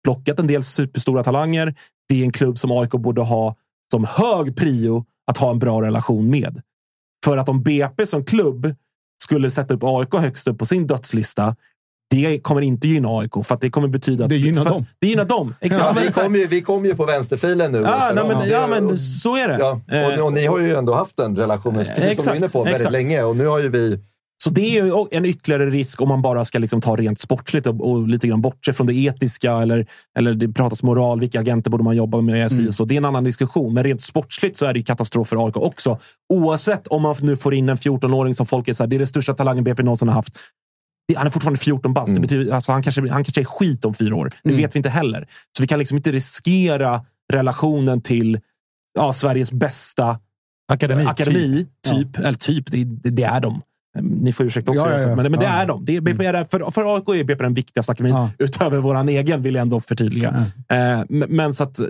plockat en del superstora talanger. Det är en klubb som AIK borde ha som hög prio att ha en bra relation med. För att om BP som klubb skulle sätta upp AIK högst upp på sin dödslista, det kommer inte gynna AIK. För att det kommer betyda att... Det gynnar för, dem. Det gynnar dem. Exakt. Ja, vi kommer ju, vi kom ju på vänsterfilen nu. Ja, Så nej, men, ja, men så är det. Ja, och, och ni har ju ändå haft den relationen, precis som Exakt, du är inne på, väldigt exakt. länge. Och nu har ju vi... Så det är ju en ytterligare risk om man bara ska liksom ta rent sportsligt och, och lite grann bortse från det etiska. Eller, eller det pratas moral, vilka agenter borde man jobba med? Och så. Det är en annan diskussion. Men rent sportsligt så är det ju katastrof för AIK också. Oavsett om man nu får in en 14-åring som folk är så här, det är den största talangen BP någonsin har haft. Han är fortfarande 14 bast. Det betyder, alltså han, kanske, han kanske är skit om fyra år. Det vet vi inte heller. Så vi kan liksom inte riskera relationen till ja, Sveriges bästa Akademi. akademi, typ. Eller typ, det, det, det är de. Ni får ursäkta också, Ja, ja, ja. men, men det är de. Det är, BP är där, för, för AIK är BP den viktigaste akademin, utöver vår egen, vill jag ändå förtydliga. Eh, men, så att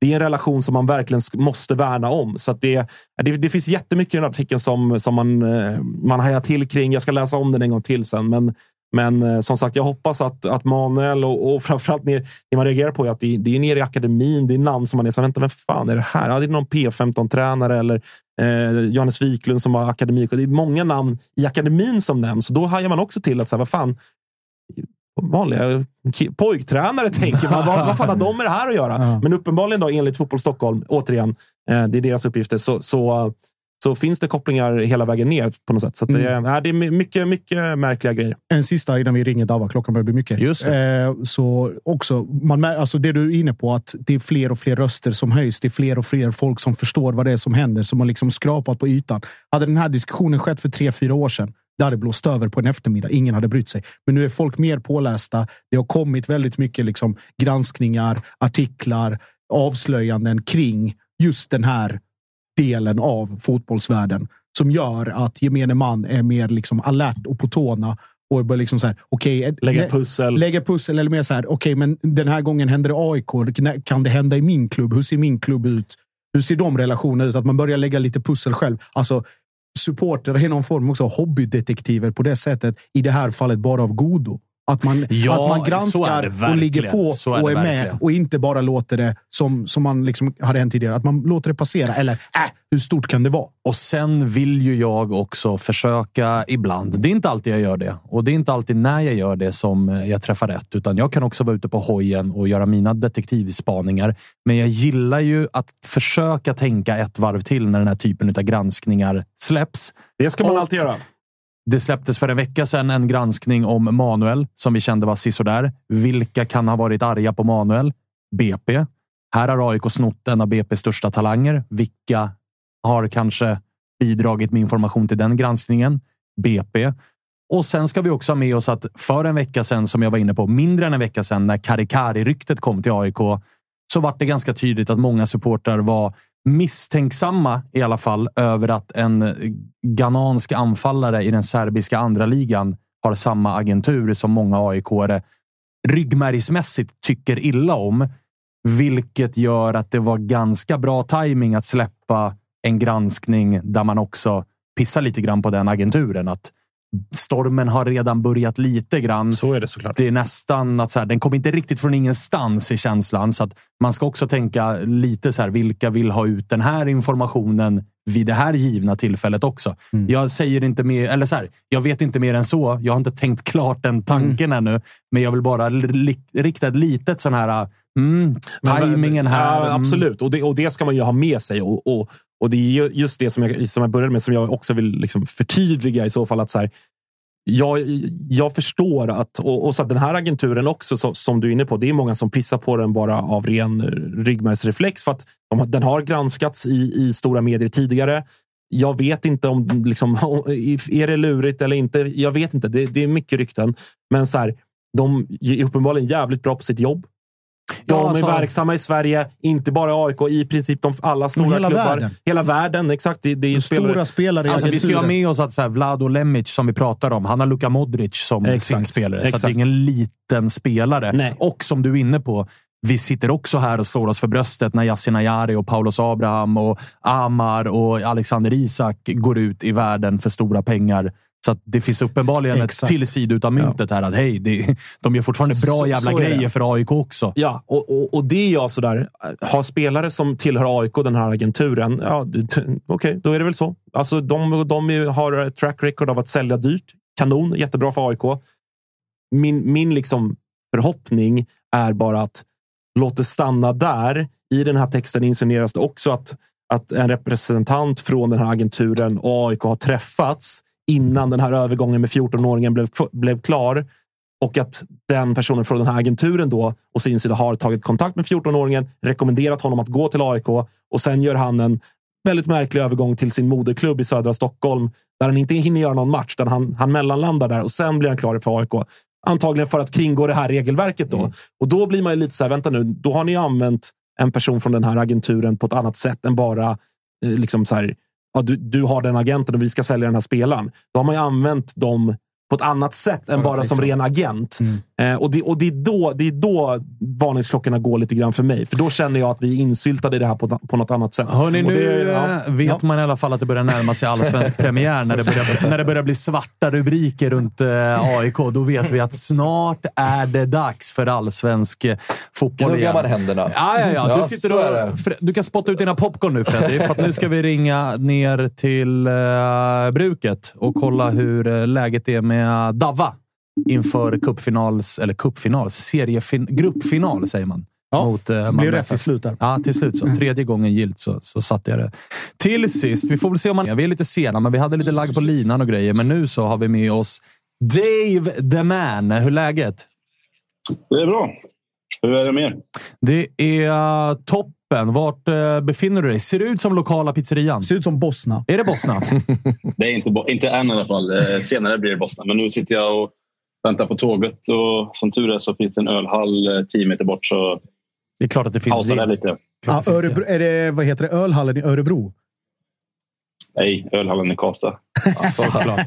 det är en relation som man verkligen måste värna om. Så det, det, det finns jättemycket i den här artikeln som, som man, eh, man hajar till kring. Jag ska läsa om den en gång till sen. Men, men eh, som sagt, jag hoppas att, att Manuel och, och framförallt ner, det man reagerar på är att det, det är nere i akademin. Det är namn som man är så vänta, vem fan är det här? Ja, det är någon P15-tränare eller eh, Johannes Wiklund som har akademi. Det är många namn i akademin som nämns. Då hajar man också till att, så här, vad fan, vanliga pojktränare tänker man. Vad, vad fan har de med det här att göra? Men uppenbarligen då, enligt Fotboll Stockholm, återigen, eh, det är deras uppgifter, så, så, så finns det kopplingar hela vägen ner på något sätt. Så det, nej, det är my- mycket, mycket märkliga grejer. En sista innan vi ringer Dava. Klockan börjar bli mycket. Just Eh, så också, man, alltså det du är inne på, att det är fler och fler röster som höjs. Det är fler och fler folk som förstår vad det är som händer, som har liksom skrapat på ytan. Hade den här diskussionen skett för tre, fyra år sedan, det hade blåst över på en eftermiddag. Ingen hade brytt sig. Men nu är folk mer pålästa. Det har kommit väldigt mycket liksom granskningar, artiklar, avslöjanden kring just den här delen av fotbollsvärlden som gör att gemene man är mer liksom alert och på tårna och börjar liksom så här, okej, Lägga lä- pussel. lägga pussel eller mer så här, okej, men den här gången händer det AIK. Kan det hända i min klubb? Hur ser min klubb ut? Hur ser de relationerna ut? Att man börjar lägga lite pussel själv. Alltså, supporter är någon form också hobbydetektiver på det sättet. I det här fallet bara av godo. Att man, Ja, att man granskar och ligger på är och är med verkligen. och inte bara låter det som, som man liksom hade hänt tidigare. Att man låter det passera. Eller, äh, hur stort kan det vara? Och sen vill ju jag också försöka ibland. Det är inte alltid jag gör det och det är inte alltid när jag gör det som jag träffar rätt, utan jag kan också vara ute på hojen och göra mina detektivspaningar. Men jag gillar ju att försöka tänka ett varv till när den här typen av granskningar släpps. Det ska man Och- alltid göra. Det släpptes för en vecka sedan en granskning om Manuel som vi kände var sisådär. Vilka kan ha varit arga på Manuel? BP. Här har AIK snott en av BPs största talanger. Vilka har kanske bidragit med information till den granskningen? BP. Och sen ska vi också ha med oss att för en vecka sedan, som jag var inne på, mindre än en vecka sedan, när Karikari-ryktet kom till AIK, så var det ganska tydligt att många supportrar var misstänksamma i alla fall över att en ghanansk anfallare i den serbiska andra ligan har samma agentur som många aik ryggmärgsmässigt tycker illa om. Vilket gör att det var ganska bra timing att släppa en granskning där man också pissar lite grann på den agenturen. Att stormen har redan börjat lite grann. Så är det såklart. Det är nästan att så här, den kommer inte riktigt från ingenstans i känslan. Så att man ska också tänka lite så här, vilka vill ha ut den här informationen vid det här givna tillfället också. Jag säger inte mer, eller så här, jag vet inte mer än så. Jag har inte tänkt klart den tanken ännu, men jag vill bara rikta ett litet sån här mm, tajmingen här. Ja, mm. absolut. Och det, och det ska man ju ha med sig. Och, och, och Det är just det som jag, som jag började med, som jag också vill liksom förtydliga i så fall. att så här, jag, jag förstår att, och, och så att den här agenturen också, som, som du är inne på, det är många som pissar på den bara av ren ryggmärgsreflex. För att de, den har granskats i, i stora medier tidigare. Jag vet inte om, liksom, är det lurigt eller inte. Jag vet inte. Det, det är mycket rykten. Men så här, de är uppenbarligen jävligt bra på sitt jobb. De Ja, alltså- är verksamma i Sverige, inte bara AIK, i princip de, alla stora hela klubbar. världen. Hela världen, exakt. Det, det är spelare. Stora spelare i Alltså, vi ska ha med oss att så här, Vlado Lemic, som vi pratar om, han har Luka Modric som Exakt. sin spelare. Så att det Exakt. är ingen liten spelare. Nej. Och som du är inne på, vi sitter också här och slår oss för bröstet när Yasin Ayari och Paulos Abraham och Amar och Alexander Isak går ut i världen för stora pengar. Så att det finns uppenbarligen Exakt. ett till sida av myntet här. Att hej, det, de gör fortfarande bra Så- jävla så grejer för AIK också. Ja, och, och, och det är jag sådär. Har spelare som tillhör AIK, den här agenturen, ja, okej, då är det väl så. Alltså, de, de har track record av att sälja dyrt. Kanon, jättebra för AIK. min, min liksom förhoppning är bara att låt det stanna där. I den här texten insinueras det också att, att en representant från den här agenturen och AIK har träffats innan den här övergången med 14-åringen blev, blev klar. Och att den personen från den här agenturen då och sin sida har tagit kontakt med 14-åringen, rekommenderat honom att gå till AIK och sen gör han en väldigt märklig övergång till sin moderklubb i södra Stockholm där han inte hinner göra någon match. Där han, han mellanlandar där och sen blir han klar för AIK. Antagligen för att kringgå det här regelverket. Då. Mm. Och då blir man ju lite så här, vänta nu, då har ni använt en person från den här agenturen på ett annat sätt än bara eh, liksom så här, ja, du, du har den agenten och vi ska sälja den här spelaren. Då har man ju använt dem på ett annat sätt än bara som ren agent. Mm. Eh, och det, och det, är då, det är då varningsklockorna går lite grann för mig. För då känner jag att vi är insyltade i det här på, på något annat sätt. Hörrni, nu det, ja. Eh, vet man i alla fall att det börjar närma sig allsvensk premiär. När det, börjar, när det börjar bli svarta rubriker runt eh, AIK, då vet vi att snart är det dags för allsvensk eh, fotboll igen. Gnuggar man händerna? Ja, ja, ja. Du, sitter och, du kan spotta ut dina popcorn nu Freddy, för nu ska vi ringa ner till uh, bruket och kolla hur läget är med med Dava inför cupfinals, eller cupfinals, seriefin, gruppfinal säger man. Ja, mot, eh, det blev rätt till slut där. Ja, till slut så. Mm. Tredje gången gilt så, så satte jag det. Till sist, vi får väl se om man... Vi är lite sena, men vi hade lite lagg på linan och grejer. Men nu så har vi med oss Dave the Man. Hur är läget? Det är bra. Hur är det med er? Det är toppen. Vart uh, befinner du dig? Ser det ut som lokala pizzerian? Ser ut som Bosna. Är det Bosna? det är inte, inte än i alla fall. Eh, senare blir det Bosna. Men nu sitter jag och väntar på tåget och som tur är så finns en ölhall eh, tio meter bort. Så det är klart att det finns. det. lite. Ah, Örebro, är det, vad heter det? Ölhallen i Örebro? Nej, ölhallen i Karlstad.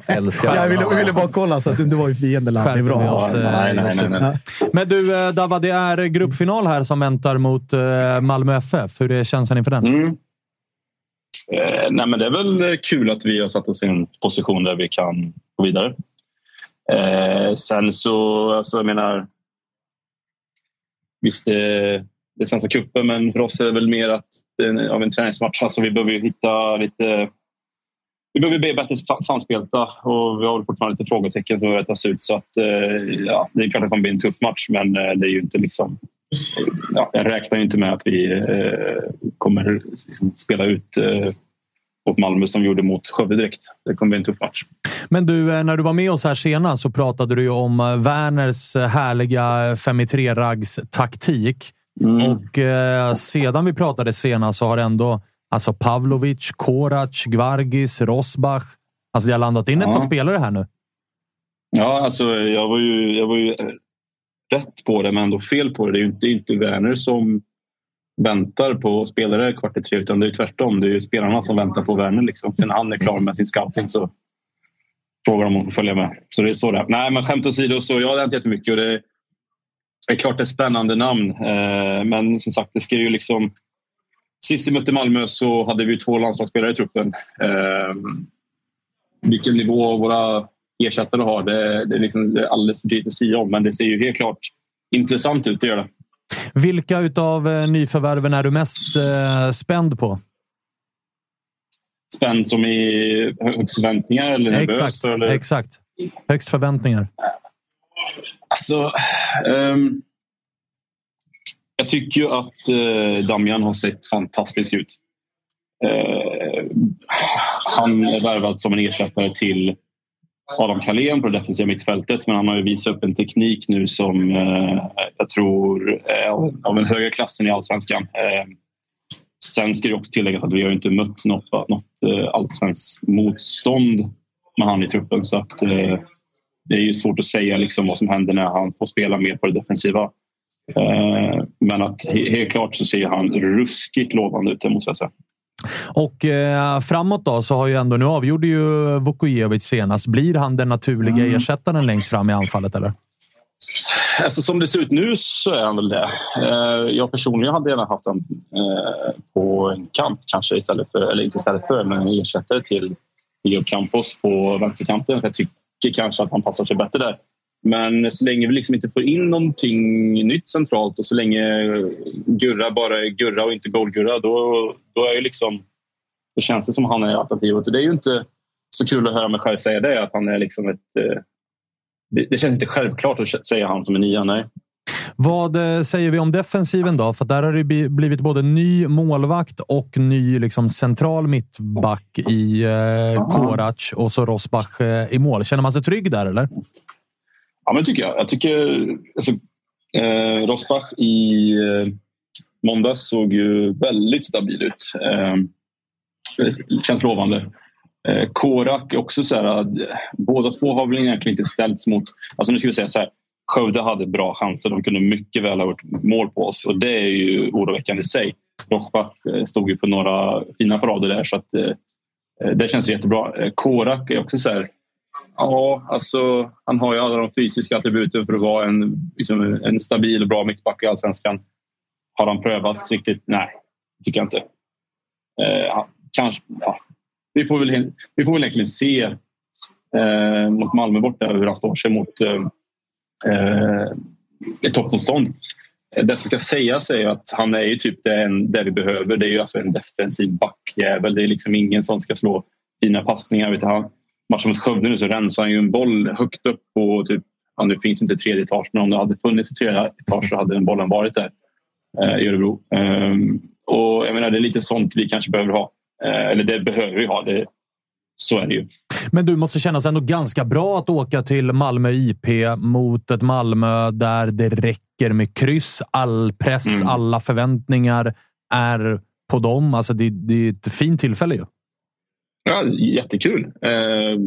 Älskar jag ville, ville, bara kolla så att du inte var i fiendeland. Det är bra. Oss, nej, nej, nej, nej, Men du, eh, Dava, det är gruppfinal här som väntar mot eh, Malmö FF. Hur är känslan inför den? Mm. Eh, nej, men det är väl kul att vi har satt oss i en position där vi kan gå vidare. Eh, sen så, alltså, jag menar... Visst, det, det är Svenska cupen, men för oss är det väl mer att av en träningsmatch. Alltså, vi behöver hitta lite vi behöver bli bättre samspelta och vi har fortfarande lite frågetecken som behöver rättas ut. Så att, eh, ja, det är klart att det kommer bli en tuff match, men eh, det är ju inte liksom... Ja, jag räknar inte med att vi eh, kommer liksom spela ut eh, mot Malmö som gjorde mot Skövde direkt. Det kommer bli en tuff match. Men du, när du var med oss här senast så pratade du om Werners härliga 5 3 raggs taktik. Mm. Och eh, sedan vi pratade senast så har ändå Alltså Pavlovic, Korac, Gvargis, Rosbach. Alltså det har landat in ja. ett par spelare här nu. Ja, alltså jag var ju, jag var ju rätt på det men ändå fel på det. Det är ju inte, inte Werner som väntar på spelare kvart i tre utan det är tvärtom. Det är ju spelarna som väntar på Werner. Liksom. Sen han är klar med sin scouting så frågar de om att få följa med. Så det är så det Nej, men skämt åsido så jag har hänt jättemycket och det är klart det är ett spännande namn. Eh, men som sagt, det ska ju liksom Sist vi mötte Malmö så hade vi två landslagsspelare i truppen. Eh, vilken nivå våra ersättare har det, det, är liksom, det är alldeles för tidigt att säga om, men det ser ju helt klart intressant ut. Det gör det. Vilka av eh, nyförvärven är du mest eh, spänd på? Spänd som i högst förväntningar eller nervös? Exakt, eller? exakt. Högst förväntningar. Alltså... Um, jag tycker ju att eh, Damian har sett fantastisk ut. Eh, han är värvad som en ersättare till Adam Kalén på det defensiva mittfältet men han har ju visat upp en teknik nu som eh, jag tror är av den högre klassen i allsvenskan. Eh, sen ska det också tilläggas att vi har inte mött något, något eh, allsvenskt motstånd med han i truppen så att eh, det är ju svårt att säga liksom vad som händer när han får spela mer på det defensiva. Eh, men att helt klart så ser han ruskigt lovande ut, det måste jag säga. Och eh, framåt då så har ju ändå, nu avgjorde ju Vukojevic senast. Blir han den naturliga mm. ersättaren längst fram i anfallet eller? Alltså, som det ser ut nu så är han väl det. Eh, jag personligen hade gärna haft honom eh, på en kant kanske istället för, eller inte istället för, men en ersättare till Diego Campos på vänsterkanten. Jag tycker kanske att han passar sig bättre där. Men så länge vi liksom inte får in någonting nytt centralt och så länge Gurra bara är Gurra och inte Goldgurra då, då är ju liksom, det känns det som han är alternativet. Det är ju inte så kul att höra mig själv säga det, att han är liksom ett, eh, det, det känns inte självklart att säga han som en nia, nej. Vad eh, säger vi om defensiven då? För där har det blivit både ny målvakt och ny liksom, central mittback i eh, Korac och så Rosbach eh, i mål. Känner man sig trygg där eller? Ja, men tycker jag. Jag tycker alltså, eh, Rosbach i eh, måndags såg ju väldigt stabil ut. Eh, känns lovande. Eh, Korak också så här, eh, båda två har väl egentligen inte ställts mot... Alltså nu ska vi säga så här. Skövde hade bra chanser. De kunde mycket väl ha gjort mål på oss och det är ju oroväckande i sig. Rochbach eh, stod ju för några fina parader där så att eh, eh det känns jättebra. Korak är också så här, Ja, alltså han har ju alla de fysiska attributen för att vara en, liksom, en stabil och bra mittback i allsvenskan. Har han prövats riktigt? Nej, tycker jag inte. Eh, kanske, ja. vi, får väl, vi får väl egentligen se eh, mot Malmö borta hur han står sig mot eh, eh ett toppmotstånd. Eh, det som ska sägas är att han är ju typ det, det vi behöver. Det är ju alltså en defensiv backjävel. Det är liksom ingen som ska slå fina passningar. Vet han, matchen mot Skövde nu så rensar han ju en boll högt upp på typ, ja, nu finns inte tredje etage men om det hade funnits ett tredje etage så hade den bollen varit där eh, i Örebro. Um, och jag menar det är lite sånt vi kanske behöver ha. Eh, eller det behöver vi ha. Det, så är det ju. Men du måste kännas ändå ganska bra att åka till Malmö IP mot ett Malmö där det räcker med kryss. All press, mm. alla förväntningar är på dem. Alltså det, det är ett fint tillfälle ju. Ja, jättekul. Eh,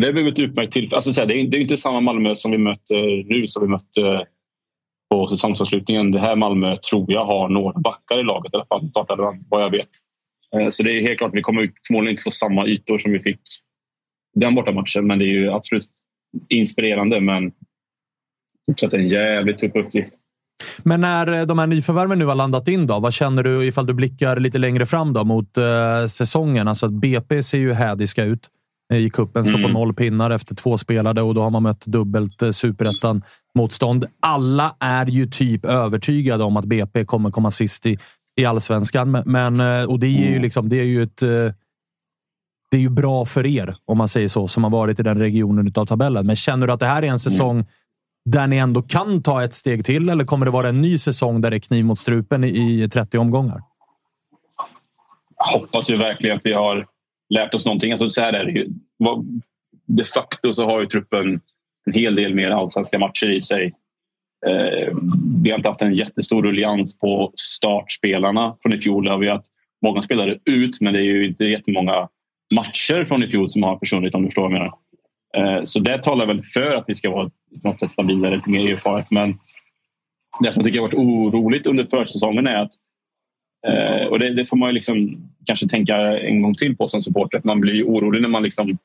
det blev ett utmärkt tillfälle. Alltså, det, är, det är inte samma Malmö som vi möter nu som vi mötte eh, på säsongsavslutningen. Det här Malmö tror jag har några backar i laget i alla fall. Startade vad jag vet. Eh, så det är helt klart, vi kommer förmodligen inte få samma ytor som vi fick den bortamatchen. Men det är ju absolut inspirerande. Men fortsatt en jävligt tuff uppgift. Men när eh, de här nyförvärven nu har landat in, då, vad känner du ifall du blickar lite längre fram då, mot uh, säsongen? Alltså BP ser ju hädiska ut i kuppen står mm. på noll pinnar efter två spelade och då har man mött dubbelt uh, superettan-motstånd. Alla är ju typ övertygade om att BP kommer komma sist i, i allsvenskan, men, men och det är ju mm. liksom, det är ju ett det är ju bra för er, om man säger så, som har varit i den regionen av tabellen. Men känner du att det här är en säsong mm där ni ändå kan ta ett steg till? Eller kommer det vara en ny säsong där det är kniv mot strupen i 30 omgångar? Jag hoppas ju verkligen att vi har lärt oss någonting. Alltså, så här är det ju. De facto så har ju truppen en hel del mer allsvenska matcher i sig. Eh, vi har inte haft en jättestor ruljans på startspelarna från i fjol. har vi haft många spelare ut, men det är ju inte jättemånga matcher från i fjol som har försvunnit om du förstår vad jag menar. Eh, så det talar väl för att vi ska vara på något sätt stabilare, lite mer erfaret. Men det som jag tycker har varit oroligt under försäsongen är att eh, och det, det, får man ju liksom kanske tänka en gång till på som supporter. Man blir orolig när man liksom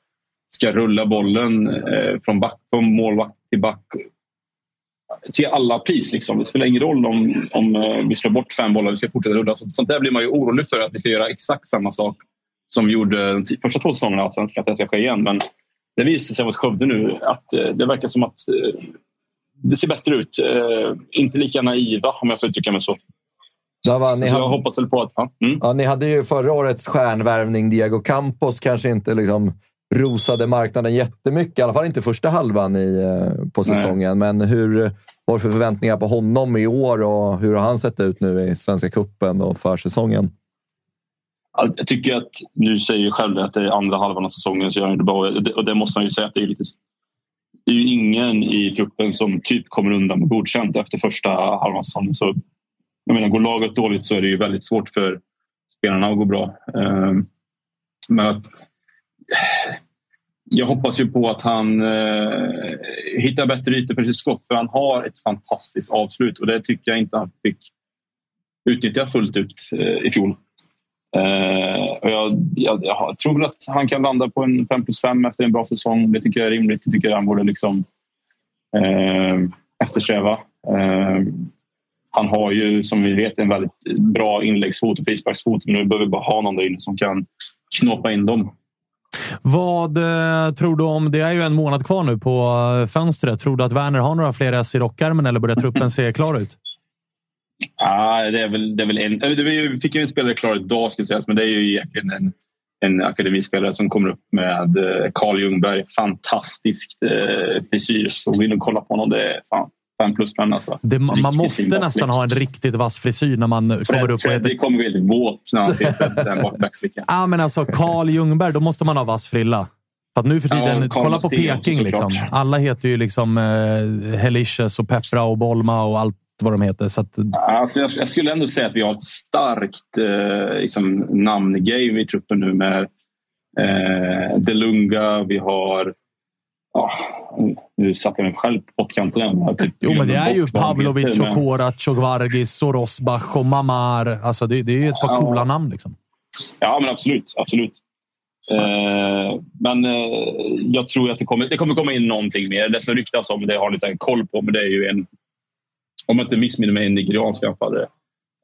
ska rulla bollen eh, från, back, från målvakt till back till alla pris. Liksom. Det spelar ingen roll om, om eh, vi slår bort fem bollar och vi ska fortsätta rulla. Sånt där blir man ju orolig för att vi ska göra exakt samma sak som vi gjorde de första två säsongerna i Allsvenskan, att det ska ske igen. Men det visar sig mot Skövde nu att eh, det verkar som att eh, det ser bättre ut. Eh, inte lika naiva om jag får uttrycka mig så. Var, så hade, jag hoppas väl på att... Ja, mm. ja, ni hade ju förra årets stjärnvärvning, Diego Campos, kanske inte liksom rosade marknaden jättemycket. I alla fall inte första halvan i, på säsongen. Nej. Men hur, vad för förväntningar på honom i år och hur har han sett ut nu i Svenska Kuppen och försäsongen? Jag tycker att, nu säger själv att det är andra halvan av säsongen så gör han det bra. Och det måste man ju säga att det är lite... Det är ju ingen i truppen som typ kommer undan med godkänt efter första halvan av säsongen. Så, jag menar, går laget dåligt så är det ju väldigt svårt för spelarna att gå bra. Ehm, men att... Jag hoppas ju på att han eh, hittar bättre ytor för sitt skott för han har ett fantastiskt avslut och det tycker jag inte han fick utnyttja fullt ut eh, i fjol. Uh, och jag, jag, jag, tror att han kan landa på en 5 plus 5 efter en bra säsong. Det tycker jag är rimligt. Det tycker jag han borde liksom, uh, eftersträva. Uh, han har ju som vi vet en väldigt bra inläggsfot och frisparksfot. Men nu behöver vi bara ha någon där inne som kan knåpa in dem. Vad eh, tror du om... Det är ju en månad kvar nu på fönstret. Tror du att Werner har några fler S i rockärmen eller börjar truppen se klar ut? Ah, det, är väl, det är väl en... Vi fick ju en spelare klar idag, ska sägas, men det är ju egentligen en, en akademispelare som kommer upp med eh, Carl Ljungberg. Fantastiskt eh, frisyr. Så in och kolla på honom. Det är fan fem plus men alltså. Det, man måste nästan ha en riktigt vass frisyr när man Fred, kommer upp och heter... Det kommer bli helt våt när han sitter den bak backslicken. Ja, men alltså Carl Ljungberg, då måste man ha vass frilla. För att nu för tiden, Ja, kolla på Peking. Liksom. Alla heter ju liksom eh, Helicious och Peppra och Bolma och allt vad de heter. Så att, Alltså jag, jag skulle ändå säga att vi har ett starkt eh, liksom, namngame i truppen nu med eh, Delunga. Vi har... Ja, nu satte jag mig själv på pottkanten. typ jo, men det är ju Pavlovic och Korac och Gvargis och Rosbach och Mamar. Alltså det, det är ett par Ja. coola namn. Liksom. Ja, men absolut. absolut. Eh, men eh, jag tror att det kommer, det kommer komma in någonting mer. Det som ryktas om, det har ni säkert koll på, men det är ju en, om jag inte missminner mig, en nigeriansk anfallare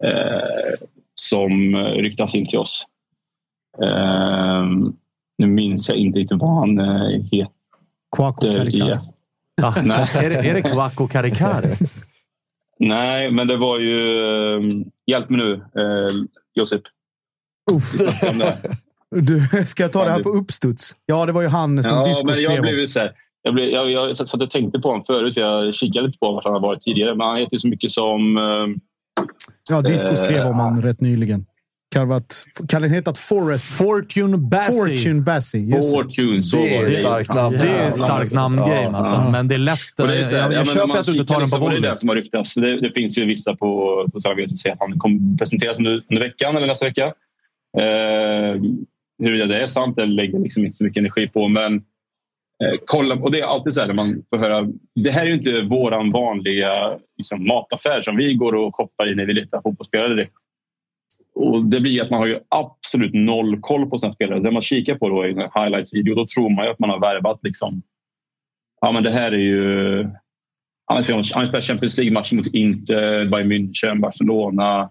eh, som ryktas in till oss. Eh, nu minns jag inte riktigt vad han eh, heter. Kwako i- Karikar. Ja. Nej. är, det, är det Kvak och Karikar? Nej, men det var ju... eh, Hjälp mig nu, eh, Josip. Du, ska jag ta det här på uppstuds? Ja, det var ju han som Ja, men jag blev så här, jag, blev, jag, jag satt och tänkte på honom förut. för Jag kikade lite på vart han har varit tidigare. Men han heter så mycket som... eh, Ja, Disco Eh, skrev om honom rätt nyligen. Det varit, kan den hetat Forrest? Fortune Bassi. Fortune det. Fortune. Så Det är det. starkt namn. Det är ett starkt namngame Ja. alltså. Men det är lätt. Det är Jag, så här, jag, ja, köper att du inte tar den på liksom, och Det är det som har ryktats. Det, det finns ju vissa på, på samarbetet som säger att han kommer presenteras under, under veckan eller nästa vecka. Eh, huruvida det är sant eller lägger liksom inte så mycket energi på. Men eh, Eh, kolla, och det är alltid så här man får höra. Det här är ju inte våran vanliga liksom, mataffär som vi går och shoppar i när vi letar fotbollsspelare direkt. Och det blir att man har ju absolut noll koll på sina spelare. Det man kikar på då i en highlights-video, då tror man ju att man har värvat liksom. Ja, men det här är ju han spelar Champions League-match mot Inter, Bayern München, Barcelona.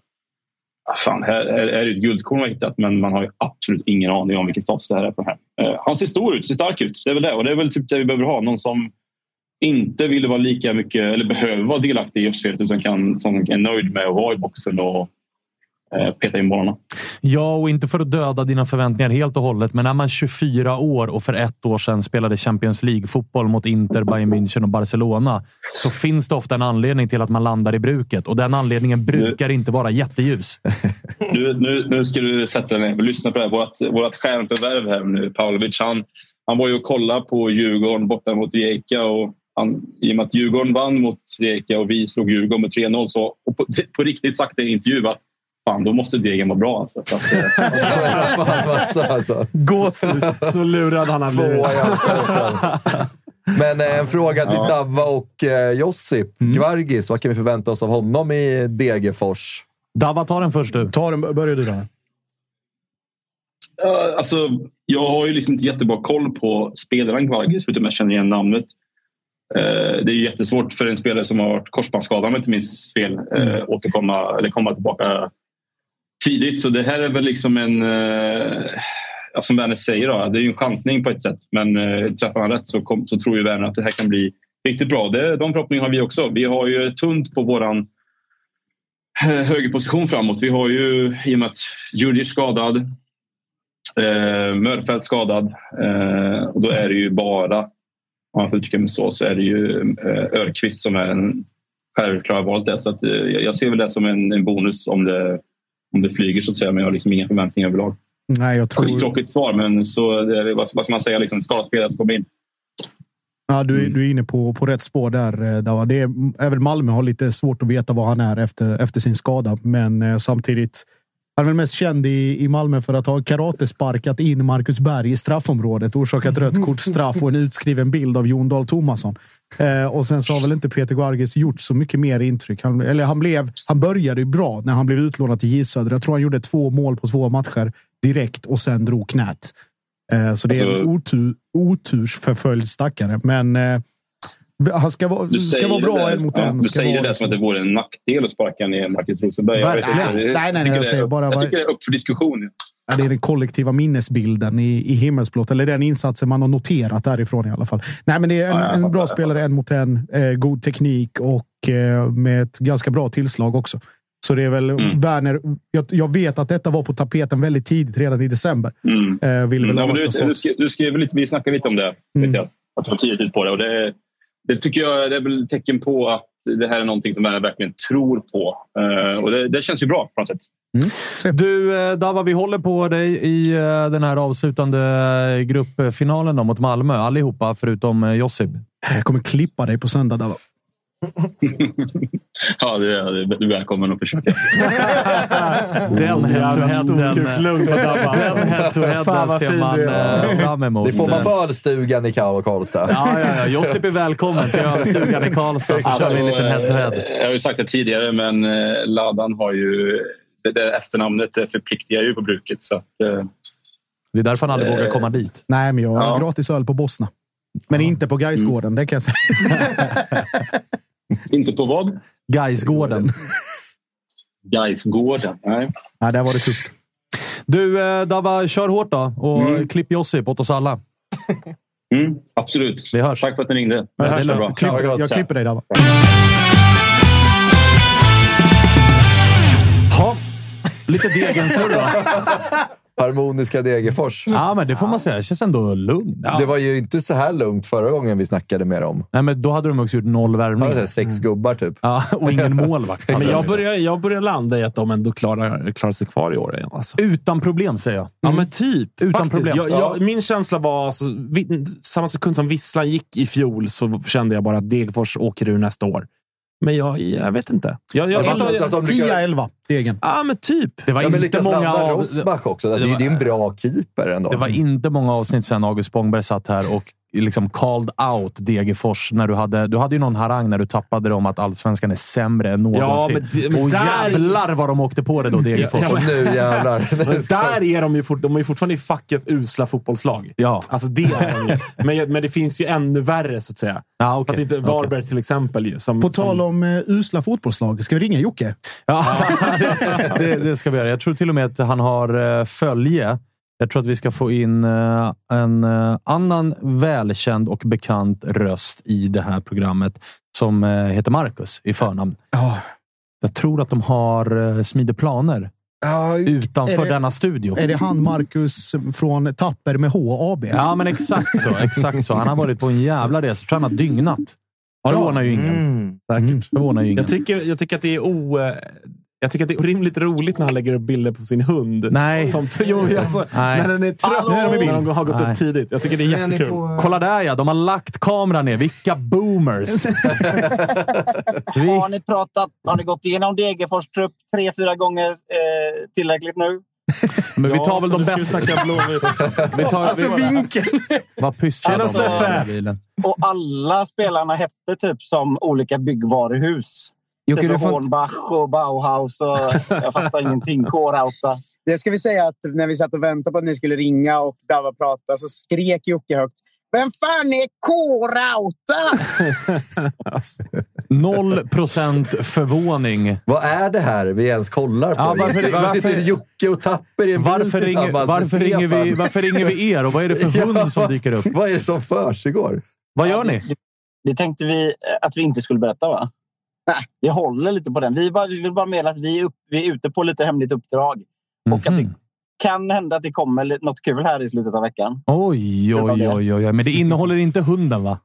Ah, fan, här, här är det ett guldkorn man har hittat men man har ju absolut ingen aning om vilken status det här är på. Här. Eh, han ser stor ut, ser stark ut. Det är väl det. Och det är väl typ det vi behöver ha. Någon som inte vill vara lika mycket eller behöver vara delaktig i uppspelet utan kan, som är nöjd med att vara i boxen och peta in bollarna. Ja, och inte för att döda dina förväntningar helt och hållet, men är man 24 år och för ett år sedan spelade Champions League-fotboll mot Inter, Bayern München och Barcelona så finns det ofta en anledning till att man landar i bruket och den anledningen brukar inte vara jätteljus. Nu, nu, nu ska du sätta dig ner och lyssna på det här. Vårt, vårt stjärnförvärv här nu, Pavlovic, han, han var ju och kollade på Djurgården borta mot Rijeka. Och han, I och med att Djurgården vann mot Rijeka och vi slog Djurgården med 3-0 så och på, på riktigt sagt i en intervju att fan, då måste Degen vara bra. Alltså, för att, eh, Fan, alltså, alltså. Gåshud. Så lurad han har blivit. Men eh, en fråga till Ja. Davva och eh, Josip. Gvargis, vad kan vi förvänta oss av honom i Degerfors? Dava, ta den först du. Ta den, börjar du då. Ja, alltså, jag har ju liksom inte jättebra koll på spelaren Kvargis förutom jag känner igen namnet. Eh, det är ju jättesvårt för en spelare som har varit korsbandsskadad om jag inte minns fel eh, återkomma eller komma tillbaka tidigt. Så det här är väl liksom en, eh, som Werner säger, då, det är ju en chansning på ett sätt. Men eh, träffar han rätt så, kom, så tror ju Werner att det här kan bli riktigt bra. Det, de förhoppningarna har vi också. Vi har ju tunt på våran eh, högerposition framåt. Vi har ju, i och med att Djurdjic skadad, eh, Mörfält skadad eh, och då är det ju bara, om man får uttrycka mig så, så är det ju eh, Örqvist som är en självklar valet där. Så att, eh, jag ser väl det som en, en bonus om det, om det flyger så att säga, men jag har liksom inga förväntningar överlag. Nej, jag tror... Skittråkigt svar, men så, det vad, vad ska man säga, liksom, skadad spelare som kommer in. Ja, du, är- du är inne på, på rätt spår där. eh, Dava. Det är, även Malmö har lite svårt att veta vad han är efter, efter sin skada, men eh, samtidigt. Han är väl mest känd i, i Malmö för att ha karatesparkat in Marcus Berg i straffområdet, orsakat rött kort, straff och en utskriven bild av Jon Dahl Tomasson. Eh, och sen så har väl inte Peter Guargis gjort så mycket mer intryck. Han, eller han, blev, han började ju bra när han blev utlånad till J Södra. Jag tror han gjorde två mål på två matcher direkt och sen drog knät. Eh, så det är en Alltså- otur, otursförföljd stackare. Men eh, han ska vara, Du ska vara bra där- en mot ja, en. Du säger det som att det vore en nackdel att sparka ner Marcus Rosenberg. Jag Verkligen. Jag Nej, nej, nej, jag är säger bara Jag tycker det är upp för diskussion. Ja, det är den kollektiva minnesbilden i, i himmelsblått. Eller den insatsen man har noterat därifrån i alla fall. Nej, men det är en, Ja, jag en bra jag spelare en mot en. Eh, god teknik och eh, med ett ganska bra tillslag också. Så det är väl Mm. Werner. Jag, jag vet att detta var på tapeten väldigt tidigt, redan i december. Mm. Eh, vill väl Ja, men avvakta du, du, skrev, du skrev lite, vi snackade lite om det. Mm. Jag, att du var tidigt ut på det. Och det. Det tycker jag det är väl tecken på att det här är någonting som Werner verkligen tror på. Eh, och det, det känns ju bra på något sätt. Du, eh, Dava, vi håller på dig i eh, den här avslutande gruppfinalen då, mot Malmö. Allihopa, förutom Josip. Jag kommer klippa dig på söndag. Dava. Ja, det är, välkommen att försöka. Den head-to-headen vad ser man du är. eh, fram emot. Det får man på ölstugan i Ka- Karlstad. Ja, ja, ja. Josip är välkommen till ölstugan i Karlstad, så kör vi en liten eh, head-to-head. jag har ju sagt det tidigare, men eh, Ladan har ju... Det, det efternamnet förpliktigar ju på bruket. Så att, eh, Det är därför han aldrig vågar komma dit. Nej, men jag har Ja. gratis öl på Bosna. Men inte på Gaisgården, det kan jag säga. inte på vad? Gaisgården. Gaisgården. Nej. Nej, där var det tufft. Du, eh, Dava, kör hårt då och Mm. klipp Josip åt oss alla. Mm, absolut. Vi hörs. Tack för att ni ringde. det är hörs lugnt. bra. Jag klipper, Ja, jag klipper dig, Dava. Ha. Lite Degensurr då. Harmoniska Degerfors. Ja, men det får man säga. Det känns ändå lugnt. Det var ju inte så här lugnt förra gången vi snackade med dem. Nej, men då hade de också gjort noll värvningar. sex gubbar typ. Ja, och ingen målvakt. Men jag börjar, jag börjar landa i att de ändå klarar, klarar sig kvar i år igen. Alltså. Utan problem, säger jag. Ja, men typ. Utan Faktiskt. problem. Jag, jag, min känsla var, alltså, vi, samma sekund som Visslan gick i fjol så kände jag bara att Degerfors åker ur nästa år. Men jag, jag vet inte. Jag, jag, jag, lyckas- 10-11, Degen. ja, men typ. Det var Ja, men inte många av... Rosbach också. Det, är ju- det är en bra keeper ändå. Det var inte många avsnitt sedan August Spångberg satt här och liksom called out Degerfors. När du, hade, du hade ju någon harang när du tappade dem att allsvenskan är sämre än någonsin. Ja, men det- men och där- jävlar vad de åkte på det då, Degerfors. Ja, nu jävlar. Men där är de ju, fort, de är ju fortfarande i facket usla fotbollslag. Ja. Alltså det är. Men, men det finns ju ännu värre, så att säga. Ja, okej. att inte Varberg till exempel. Ju, som, På tal som, om uh, usla fotbollslag, ska vi ringa Jocke? Ja, det, det ska vi göra. Jag tror till och med att han har eh, följe. Jag tror att vi ska få in eh, en eh, annan välkänd och bekant röst i det här programmet som heter Marcus i förnamn. Ja. Jag tror att de har smider planer Ja, utanför det- denna studio. Är det han Marcus från Tapper med H AB? Ja, men exakt så. Exakt så. Han har varit på en jävla resa. Tror han har dygnat. Det förvånar ju ingen. Mm. Säkert. Det förvånar ju ingen. jag, tycker, jag tycker att det är o... Jag tycker att det är orimligt roligt när han lägger upp bilder på sin hund. Nej. Som, jo, alltså, Nej. När den är trött. Nu är de i bild. när de har gått Nej. upp tidigt. Jag tycker det är jättekul. Kolla där ja, de har lagt kameran ner. Vilka boomers! Vi, Har ni pratat? Har ni gått igenom Degerfors trupp tre, fyra gånger eh, tillräckligt nu? men vi tar Ja, väl de bästa. Vi tar, Alltså vi, vinkeln! vad pysslar de med bilen? Och alla spelarna hette typ som olika byggvaruhus. Jocke, det du får, Hornbach och Bauhaus och jag fattar ingenting. Kårauta. Det ska vi säga att när vi satt och väntade på att ni skulle ringa och Dava prata så skrek Jocke högt. Vem fan är K-Rauta? Noll procent förvåning. Vad är det här vi ens kollar på? Ja, varför- varför, varför- sitter Jocke och Tapper i en bil Varför ringer, tillsammans varför, ringer vi, varför ringer vi er och vad är det för Ja, hund som vad- dyker upp? Vad är det som försiggår? Vad gör ni? Det tänkte vi att vi inte skulle berätta, va? Nej, vi håller lite på den. Vi, bara, vi vill bara meddela att vi är, upp, vi är ute på lite hemligt uppdrag. Och att det Mhm. kan hända att det kommer något kul här i slutet av veckan. Oj, oj, oj, oj. Men det innehåller inte hunden, va?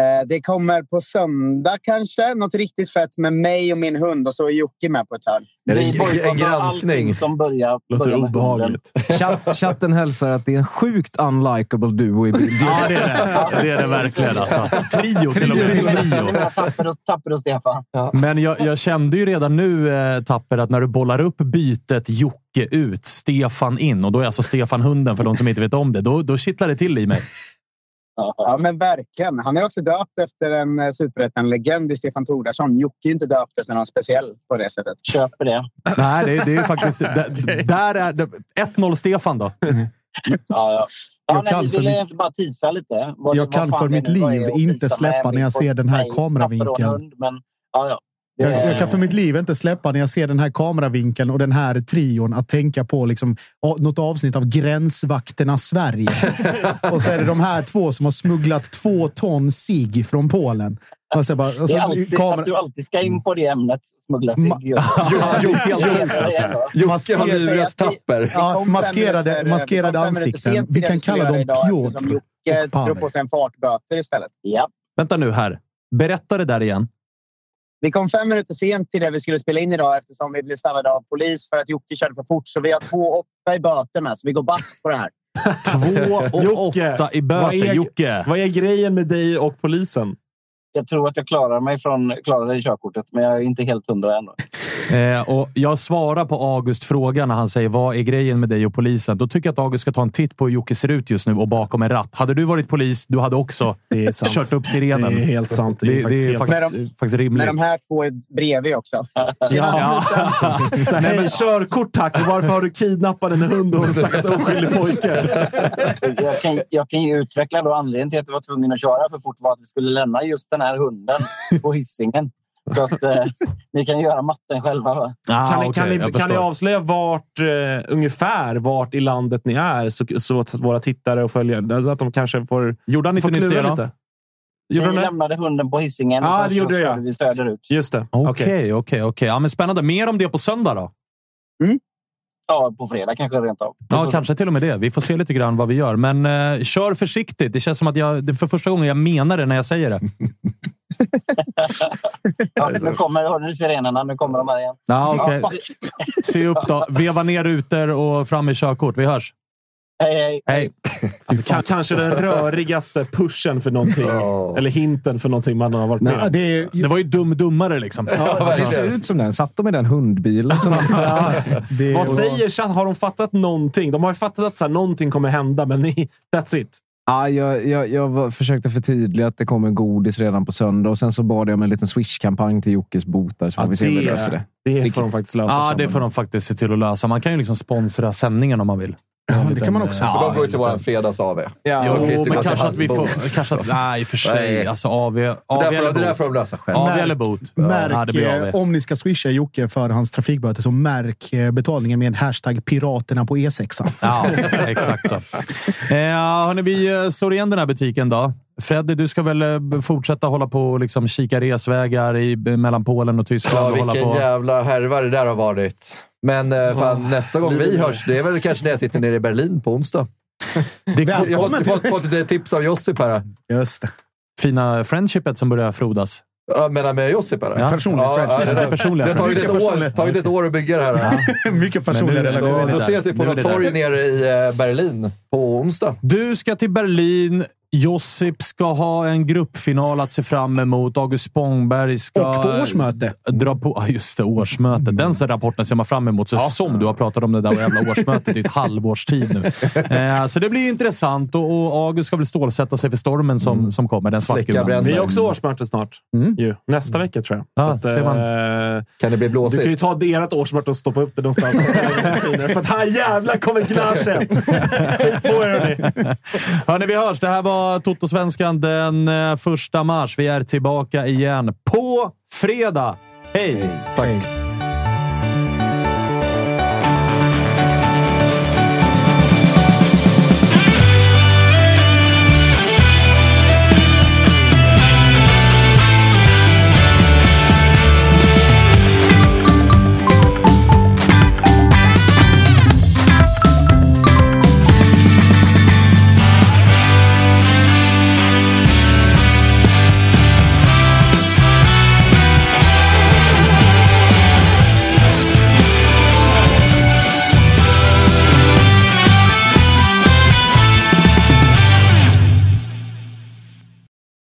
Eh, Det kommer på söndag kanske. Något riktigt fett med mig och min hund och så är Jocke med på ett hörn. Är det Vi en, granskning? som börjar, börjar obehagligt. chatt, chatten hälsar att det är en sjukt unlikable duo i bild. Ja, det är det. Det är det verkligen. Alltså. Trio till och med. Trio. Tapper och, tapper och Stefan. Men jag, jag kände ju redan nu, eh, Tapper, att när du bollar upp bytet Jocke ut, Stefan in och då är alltså Stefan hunden för de som inte vet om det. Då, då kittlar det till i mig. Ja, men verkligen. Han är också döpt efter en eh, superettan-legend i Stefan Tordarsson. Jocke är inte döpt efter någon speciell på det sättet. Köper det. Nej, det, det är faktiskt... Där, där är det, 1-0 Stefan då. Ja, ja. Ja, Jag nej, kan för mitt- bara tisa lite. Vad, Jag kan för mitt liv inte släppa när jag ser den här kameravinkeln. hund, Men, ja, ja. Jag, jag kan för mitt liv inte släppa när jag ser den här kameravinkeln och den här trion att tänka på liksom, något avsnitt av Gränsvakterna Sverige. och så är det de här två som har smugglat två ton sig från Polen. Alltså, bara, alltså, det är alltid, kamera- Att du alltid ska in på det ämnet, smuggla sig. Ma- Jocke har lurat Tapper. Ja, maskerade, maskerade ansikten. Vi kan kalla dem Piotr. Jocke och Pavel. drog på sig en fartböter istället. Ja. Vänta nu här. Berätta det där igen. Vi kom fem minuter sent till det vi skulle spela in idag eftersom vi blev stannade av polis för att Jocke körde för fort. Så vi har två åtta i böterna, så vi går back på det här. Två och Jocke, åtta i vad böter. är- Jocke. Vad är grejen med dig och polisen? Jag tror att jag klarar mig från i körkortet, men jag är inte helt hundra ännu. Eh, och jag svarar på August fråga när han säger vad är grejen med dig och polisen. Då tycker jag att August ska ta en titt på hur Jocke ser ut just nu och bakom en ratt. Hade du varit polis, du hade också kört upp sirenen. Det är helt sant. Det är Det, faktiskt det är faktiskt, sant. faktiskt rimligt. Men de här två är bredvid också. Ja. Så här, Hej, körkort tack! Varför har du kidnappat en hund och en stackars oskyldig pojke? Jag kan, jag kan ju utveckla då anledningen till att jag var tvungen att köra för fort var att vi skulle lämna just den här hunden på hissingen. Så att eh, ni kan göra matten själva. Va? Ah, kan, ni, okej, kan, ni, kan ni avslöja vart, eh, ungefär vart i landet ni är så, så att våra tittare och följare att de kanske får, Gjorde han inte får klura lite? Gjorde det? lämnade hunden på hissingen Ja, och sen gjorde så jag. vi söderut. Just det. Okej, okej, okej. Ja, men Spännande. Mer om det på söndag då? Ja, på fredag kanske rent av. Ja, kanske till och med det. Vi får se lite grann vad vi gör. Men eh, kör försiktigt. Det känns som att jag, det är för första gången jag menar det när jag säger det. Ja, nu kommer hör du sirenerna. Nu kommer de här igen. Ja, okej. Se upp då. Veva ner rutor och fram med körkort. Vi hörs. Hej, hej. Hej. Alltså, ka- kanske den rörigaste pushen för någonting. Eller hinten för någonting man har varit med Nej, om. det, är, Det var ju dum-dummare liksom. Det ser ut som den. Satt de i den hundbilen? Som det, Vad säger chatt? Har de fattat någonting? De har ju fattat att så här, någonting kommer hända, men ni, that's it. Ja, jag, jag, jag försökte förtydliga att det kommer godis redan på söndag och sen så bad jag om en liten Swish-kampanj till Jockes botar så får Ja, vi se om vi det- löser det. Det får de faktiskt lösa. Ja, sen. det får de faktiskt se till att lösa. Man kan ju liksom sponsra sändningen om man vill. Ja, det kan man också. För de går ju till våran fredags-AV. Ja, Jag kan ju Jo, inte men kanske att vi bot. får... Kanske att, nej, i och för sig. Alltså AV, Det AV där får- eller det där får bot. de lösa själv. AV eller bot. Märk, Ja, det blir eh, AV. om ni ska swisha Jocke för hans trafikböter så märk eh, betalningen med hashtag piraterna på E6. Ja, exakt så. Eh, hörni, vi eh, slår igen den här butiken då. Freddy, du ska väl eh, fortsätta hålla på och liksom kika resvägar i, mellan Polen och Tyskland? Ja, och hålla vilken på. jävla härva det där har varit. Men eh, fan, nästa gång vi hörs, det är väl kanske när jag sitter nere i Berlin på onsdag. Det Jag har fått, fått, fått lite tips av Josip här. Just det. fina friendshipet som börjar frodas. Jag menar med Josip eller? Ja. Personlig ja, friendship. ja, det, Det personliga det har tagit ett, år, tagit ett år att bygga det här. Mycket personliga relationer. då ses vi på något torg nere i eh, Berlin på onsdag. Du ska till Berlin. Josip ska ha en gruppfinal att se fram emot. August Spångberg ska... Och på årsmöte. Dra på, ja, just det, årsmötet. Den rapporten ser man fram emot. Så Som du har pratat om det där jävla årsmötet i ett halvårs tid nu. Eh, så det blir intressant och, och August ska väl stålsätta sig för stormen som, som kommer. Den bränder. Vi har också årsmöte snart. Ju. Nästa vecka tror jag. Ja, att, ser man. eh, Kan det bli du kan ju blåsigt? ta ert årsmöte och stoppa upp det någonstans. För att här jävlar kommer på er hörni! Hörni, vi hörs. Det här var Toto-svenskan den eh, första mars. Vi är tillbaka igen på fredag. Hej! Tack.